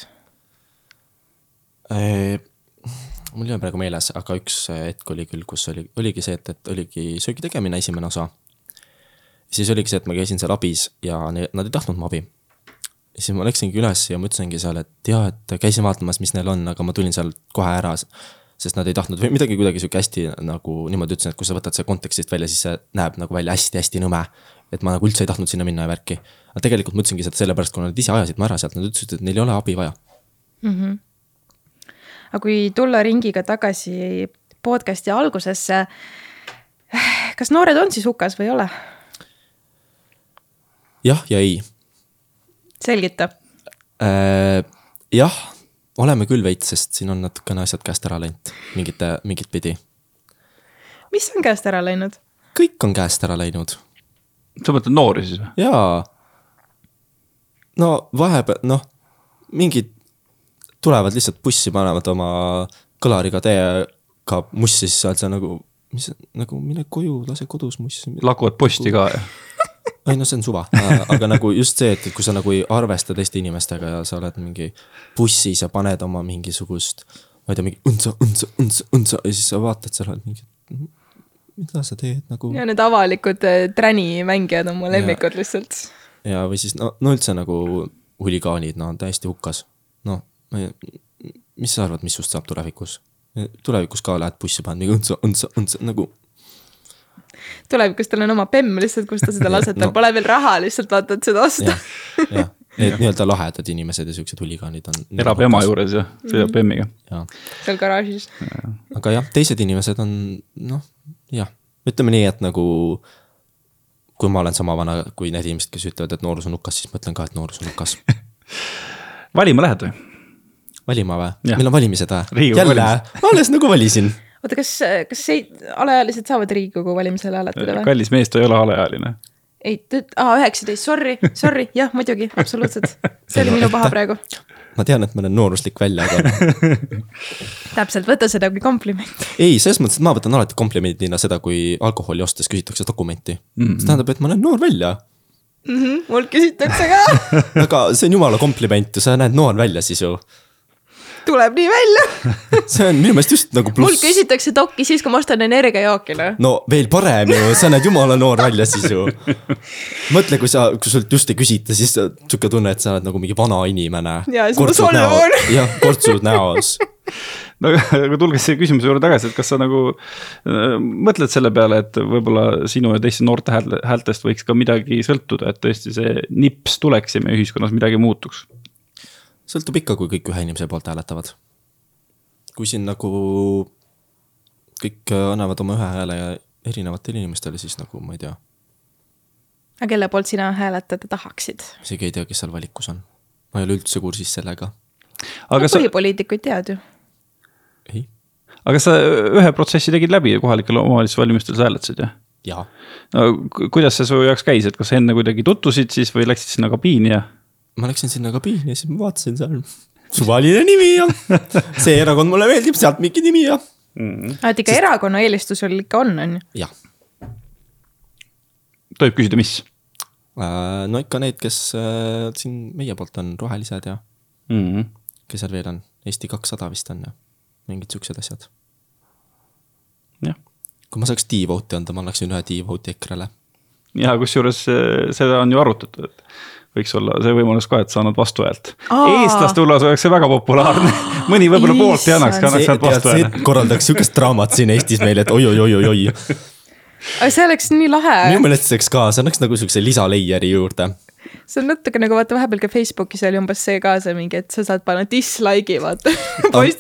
S3: mul ei ole praegu meeles, aga üks hetk oli küll, kus oli, oligi see, et, et oligi söögi tegemine, esimene osa. siis oligi see, et ma käisin seal abis ja ne- nad ei tahtnud mu abi. siis ma läksingi üles ja ma ütlesingi seal, et jaa, et käisin vaatamas, mis neil on, aga ma tulin sealt kohe ära. Sest nad ei tahtnud või midagi kuidagi sihuke hästi nagu niimoodi ütlesin, et kui sa võtad selle kontekstist välja, siis see näeb nagu välja hästi-hästi nõme. et ma nagu üldse ei tahtnud sinna minna ja värki. aga tegelikult ma ütlesingi seda sellepärast, kuna nad ise ajasid mu ära sealt, nad ütlesid, et neil ei ole abi vaja
S2: aga kui tulla ringiga tagasi podcast'i algusesse, kas noored on siis hukas või ei ole?
S3: jah ja ei
S2: selgita.
S3: äh,. jah, oleme küll veits, sest siin on natukene asjad käest ära läinud mingite, mingit pidi.
S2: mis on käest ära läinud?
S3: kõik on käest ära läinud
S1: sa mõtled noori siis või?
S3: jaa. no vahepeal, noh, mingid tulevad lihtsalt bussi, panevad oma kõlariga täiega mussi, siis sa oled seal nagu, mis nagu mine koju, lase kodus mussi.
S1: lakuvad posti ka ja
S3: ei no see on suva, aga nagu just see, et kui sa nagu ei arvesta teiste inimestega ja sa oled mingi bussis ja paned oma mingisugust, ma ei tea, mingi õndsa, õndsa, õndsa, õndsa ja siis sa vaatad seal, oled mingi, mida sa teed nagu.
S2: ja need avalikud äh, tränimängijad on mu lemmikud lihtsalt.
S3: ja, või siis no, no üldse nagu huligaanid, no on täiesti hukkas. noh, mis sa arvad, mis sust saab tulevikus? tulevikus ka lähed bussi, paned mingi õndsa, õndsa, õndsa nagu
S2: tulevikus tal on oma bemm lihtsalt, kus ta seda laseb, tal
S3: No.
S2: pole veel raha, lihtsalt vaata, et seda osta
S3: jah, need nii-öelda lahedad inimesed ja siuksed huligaanid on.
S1: elab ema. juures ja sõidab bemmiga.
S3: jah,
S2: seal garaažis.
S3: aga jah, teised inimesed on noh, jah, ütleme nii, et nagu kui ma olen sama vana kui need inimesed, kes ütlevad, et noorus on hukas, siis ma ütlen ka, et noorus on hukas.
S1: valima lähed või?
S3: valima või meil on valimised või? Jälle, alles nagu valisin.
S2: oota, kas, kas see alaealised saavad Riigikogu valimisel hääletada või?
S1: kallis mees, ta ei ole alaealine.
S2: ei, aa üheksateist, sorry, sorry, jah, muidugi, absoluutselt. see oli minu paha praegu.
S3: ma tean, et ma olen nooruslik välja, aga
S2: täpselt, võta seda kui kompliment.
S3: ei, selles mõttes, et ma võtan alati komplimendina seda, kui alkoholi ostes küsitakse dokumenti mm. -hmm. see tähendab, et ma näen noor välja.
S2: mult küsitakse ka,
S3: aga see on jumala kompliment ju, sa näed noor välja siis ju.
S2: Tuleb nii välja.
S3: see on minu meelest just nagu pluss.
S2: küsitakse dokki siis, kui ma ostan energiajooki, noh.
S3: no veel parem ju, sa näed jumala noor välja siis ju. mõtle, kui sa, kui sult just ei küsita, siis sa- sihuke tunne, et sa oled nagu mingi vana inimene. Jah, kortsud näos.
S1: no aga aga tulge selle küsimuse juurde tagasi, et kas sa nagu äh, mõtled selle peale, et võib-olla sinu ja teiste noorte hääl-, häältest võiks ka midagi sõltuda, et tõesti see nips tuleks ja meie ühiskonnas midagi muutuks.
S3: Sõltub ikka, kui kõik ühe inimese poolt hääletavad. kui siin nagu kõik annavad oma ühe hääle erinevatele inimestele, siis nagu ma ei tea,
S2: aga kelle poolt sina hääletada tahaksid?
S3: isegi ei tea, kes seal valikus on. ma ei ole üldse kursis sellega.
S1: aga sa,
S2: põhipoliitikuid tead ju.
S3: ei,
S1: aga sa ühe protsessi tegid läbi ja kohalikel omavalitsuse valimistel sa hääletasid jah?
S3: jaa
S1: no ku- kuidas see su jaoks käis, et kas enne kuidagi tutvusid siis või läksid sinna kabiini ja?
S3: Ma läksin sinna kabiini ja siis ma vaatasin seal suvaline nimi ja see erakond mulle meeldib, sealt mingi nimi ja
S2: et ikka erakonna eelistus sul ikka on, on ju?
S3: jah.
S1: tohib küsida, mis?
S3: no ikka need, kes äh, siin meie poolt on, rohelised ja
S1: mm. -hmm.
S3: kes seal veel on, Eesti kakssada vist on ja mingid siuksed asjad.
S1: jah,
S3: kui ma saaks D-vote'i anda, ma annaksin ühe D-vote'i EKRE-le.
S1: ja kusjuures eh, seda on ju arutatud, et võiks olla see võimalus ka, et sa annad vastuhäält. Eestlaste hulgas oleks see väga populaarne, mõni võib-olla poolt ei annaks, aga annaks
S3: tead,
S1: vastuhääle
S3: korraldaks siukest draamat siin Eestis meile, et oi-oi-oi-oi-oi.
S2: aga see oleks nii lahe.
S3: minu meelest see oleks ka, see annaks nagu siukse lisaleieri juurde.
S2: see on natuke nagu vaata vahepeal ka Facebookis oli umbes see ka see mingi, et sa saad panna dislike'i vaata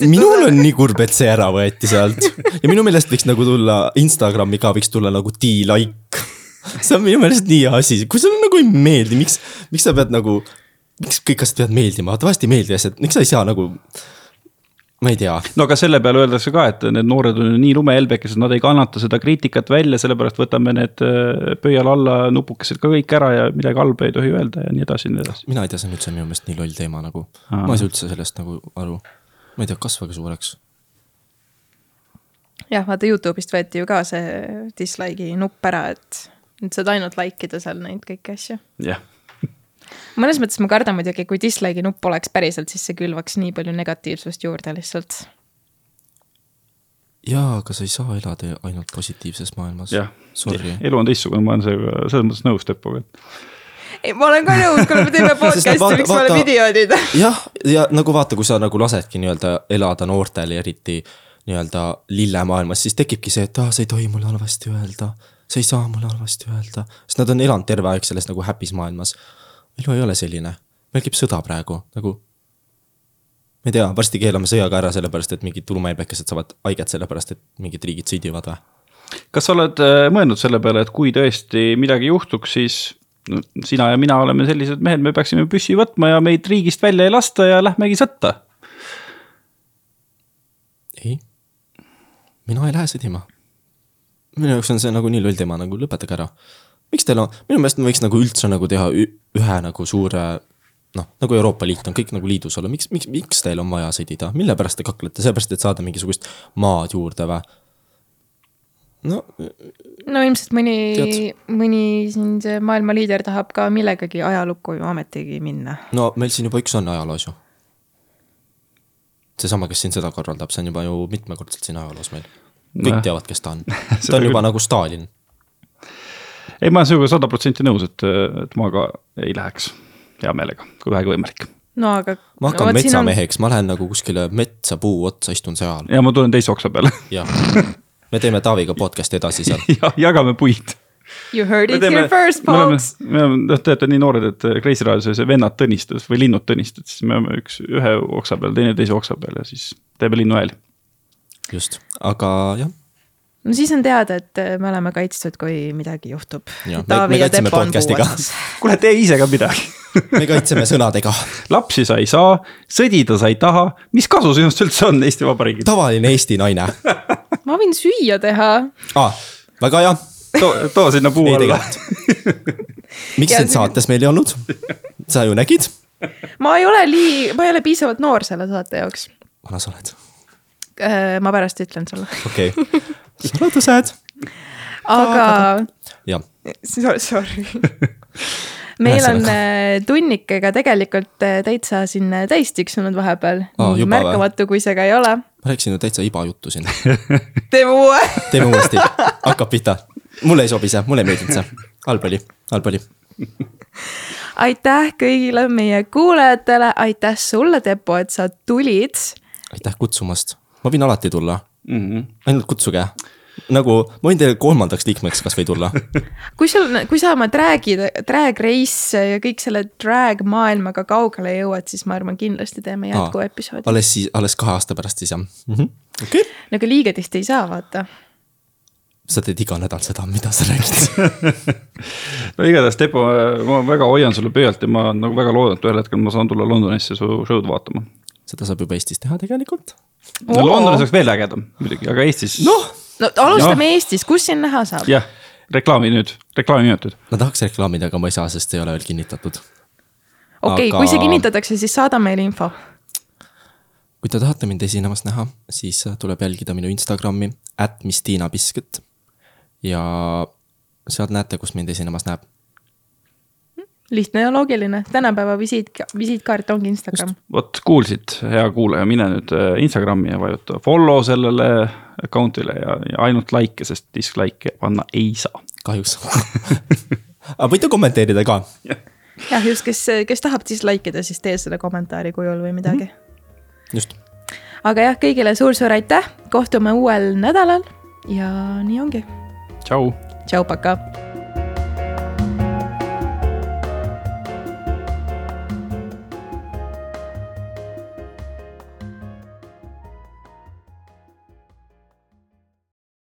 S3: minul on nii kurb, et see ära võeti sealt ja minu meelest võiks nagu tulla Instagrami ka võiks tulla nagu D-like. see on minu meelest nii hea asi, kui sulle nagu ei meeldi, miks, miks sa pead nagu, miks kõik asjad peavad meeldima, vahest ei meeldi asjad, miks sa ei saa nagu. ma ei tea,
S1: no aga selle peale öeldakse ka, et need noored on ju nii lumehelbekesed, nad ei kannata seda kriitikat välja, sellepärast võtame need äh, pöial alla nupukesed ka kõik ära ja midagi halba ei tohi öelda ja nii edasi ja nii edasi.
S3: mina ei tea, see on üldse minu meelest nii loll teema nagu, ma ei saa üldse sellest nagu aru. ma ei tea, kasvage suureks.
S2: jah, vaata Youtube'ist võeti ju ka see dislike'i nupp ära, et nüüd saad ainult like ida seal neid kõiki asju.
S1: jah,
S2: mõnes mõttes ma kardan muidugi, kui dislike'i nupp oleks päriselt, siis see külvaks nii palju negatiivsust juurde lihtsalt.
S3: jaa, aga sa ei saa elada ainult positiivses maailmas.
S1: jah.
S3: Sorry.
S1: elu on teistsugune, ma olen sellega selles mõttes nõus Teppoga, et
S2: ei, ma olen ka nõus, kuna me teeme podcast'i, miks me oleme idioodid
S3: jah, ja nagu vaata, kui sa nagu lasedki nii-öelda elada noortel ja eriti nii-öelda lillemaailmas, siis tekibki see, et aa, sa ei tohi mulle halvasti öelda. Sa ei saa mulle halvasti öelda, sest nad on elanud terve aeg selles nagu happy's maailmas. elu ei ole selline, meil käib sõda praegu nagu. ma ei tea, varsti keelame sõja ka ära, sellepärast et mingid tulumeelbekesed saavad haiget, sellepärast et mingid riigid sõdivad või?
S1: kas sa oled äh, mõelnud selle peale, et kui tõesti midagi juhtuks, siis no, sina ja mina oleme sellised mehed, me peaksime püssi võtma ja meid riigist välja ei lasta ja lähmegi sõtta.
S3: ei, mina ei lähe sõdima. Minu jaoks on see nagu nii loll teema, nagu lõpetage ära. miks teil on, minu meelest me võiks nagu üldse nagu teha ühe nagu suure noh, nagu Euroopa Liit on kõik nagu liidus olla, miks, miks, miks teil on vaja sõdida, mille pärast te kaklete, sellepärast, et saada mingisugust maad juurde või? no
S2: no ilmselt mõni mõni siin see maailma liider tahab ka millegagi ajalukku ju ometigi minna.
S3: no meil siin juba üks on ajaloos ju. seesama, kes siin seda korraldab, see on juba ju mitmekordselt siin ajaloos meil. Kõik teavad, kes ta on. Ta on juba
S1: küll.
S3: nagu Stalin.
S1: ei, ma olen sinuga sada protsenti nõus, et, et ma ka ei läheks hea meelega, kui vähegi võimalik.
S2: no aga.
S3: ma hakkan no, metsameheks, ma lähen nagu kuskile metsa puu otsa, istun seal
S1: ja ma tulen teise oksa peale
S3: ja me teeme Taaviga podcast'i edasi seal.
S1: ja jagame puid
S2: You heard it here first, folks.,
S1: me oleme, noh, te olete nii noored, et Kreisi raadios oli see vennad Tõnistus või linnud Tõnistus, siis me oleme üks ühe oksa peal, teine teise oksa peal ja siis teeme linnuhääli.
S3: just, aga jah,
S2: no siis on teada, et me oleme kaitstud, kui midagi juhtub
S1: kuule, tee ise ka midagi.
S3: me kaitseme sõnadega.
S1: lapsi sa ei saa, sõdida sa ei taha, mis kasu sinust üldse on Eesti Vabariigil?
S3: tavaline Eesti naine
S2: ma võin süüa teha.
S3: ah,. väga hea,
S1: too, too sinna puu alla.
S3: miks sind saates meil ei olnud? sa ju nägid,
S2: ma ei ole nii, ma ei ole piisavalt noor selle saate jaoks.
S3: vana sa oled,
S2: ma pärast ütlen sulle,
S3: okei okay.. saladused.
S2: aga
S3: jah,
S2: So- sorry. meil on äh, tunnikega tegelikult äh, täitsa siin äh, täis tiksunud vahepeal
S3: või?
S2: märkamatu, kui see ka ei ole.
S3: ma rääkisin ju täitsa iba juttu siin.
S2: teeme uue.
S3: teeme uuesti, hakkab pihta. mulle ei sobi see, mulle ei meeldinud see, halb oli, halb oli.
S2: aitäh kõigile meie kuulajatele, aitäh sulle, Tepo, et sa tulid.
S3: aitäh kutsumast, ma võin alati tulla,
S1: Mhm.
S3: ainult kutsuge. nagu ma võin teile kolmandaks liikmeks kasvõi tulla.
S2: kui sul, kui sa oma drag'i, drag race ja kõik selle drag maailmaga kaugele jõuad, siis ma arvan, kindlasti teeme jätkuepisoodi.
S3: alles siis, alles kahe aasta pärast siis jah mm -hmm.. okei okay.,
S2: no aga liiga tihti ei saa, vaata.
S3: sa teed iga nädal seda, mida sa räägid.
S1: no igatahes, Tepo, ma väga hoian sulle pöialt ja ma nagu väga loodan, et ühel hetkel ma saan tulla Londonisse su show'd vaatama.
S3: Seda saab juba Eestis teha tegelikult.
S1: no Londonis oleks veel ägedam muidugi, aga Eestis.
S3: noh,
S2: no alustame
S1: Jah.
S2: Eestis, kus sind näha saab?
S1: jah, reklaami nüüd, reklaamiminutid.
S3: ma tahaks reklaamida, aga ma ei saa, sest ei ole veel kinnitatud.
S2: okei okay,,
S3: Aga-
S2: kui see kinnitatakse, siis saada meile info.
S3: kui te tahate mind esinemas näha, siis tuleb jälgida minu Instagrami, at Mistiina Biscuit. ja sealt näete, kus mind esinemas näeb.
S2: Lihtne ja loogiline, tänapäeva visiit, visiitkaart ongi Instagram.
S1: vot kuulsid, hea kuulaja, mine nüüd äh, Instagrami ja vajuta follow sellele account'ile ja, ja ainult like'e, sest dislike'e panna ei saa.
S3: kahjuks. aga võite kommenteerida ka.
S2: jah, just, kes, kes tahab siis like ida, siis tee seda kommentaari kujul või midagi.
S3: just.
S2: aga jah, kõigile suur-suur aitäh, kohtume uuel nädalal ja nii ongi.
S1: tšau.
S2: tšau, pakaa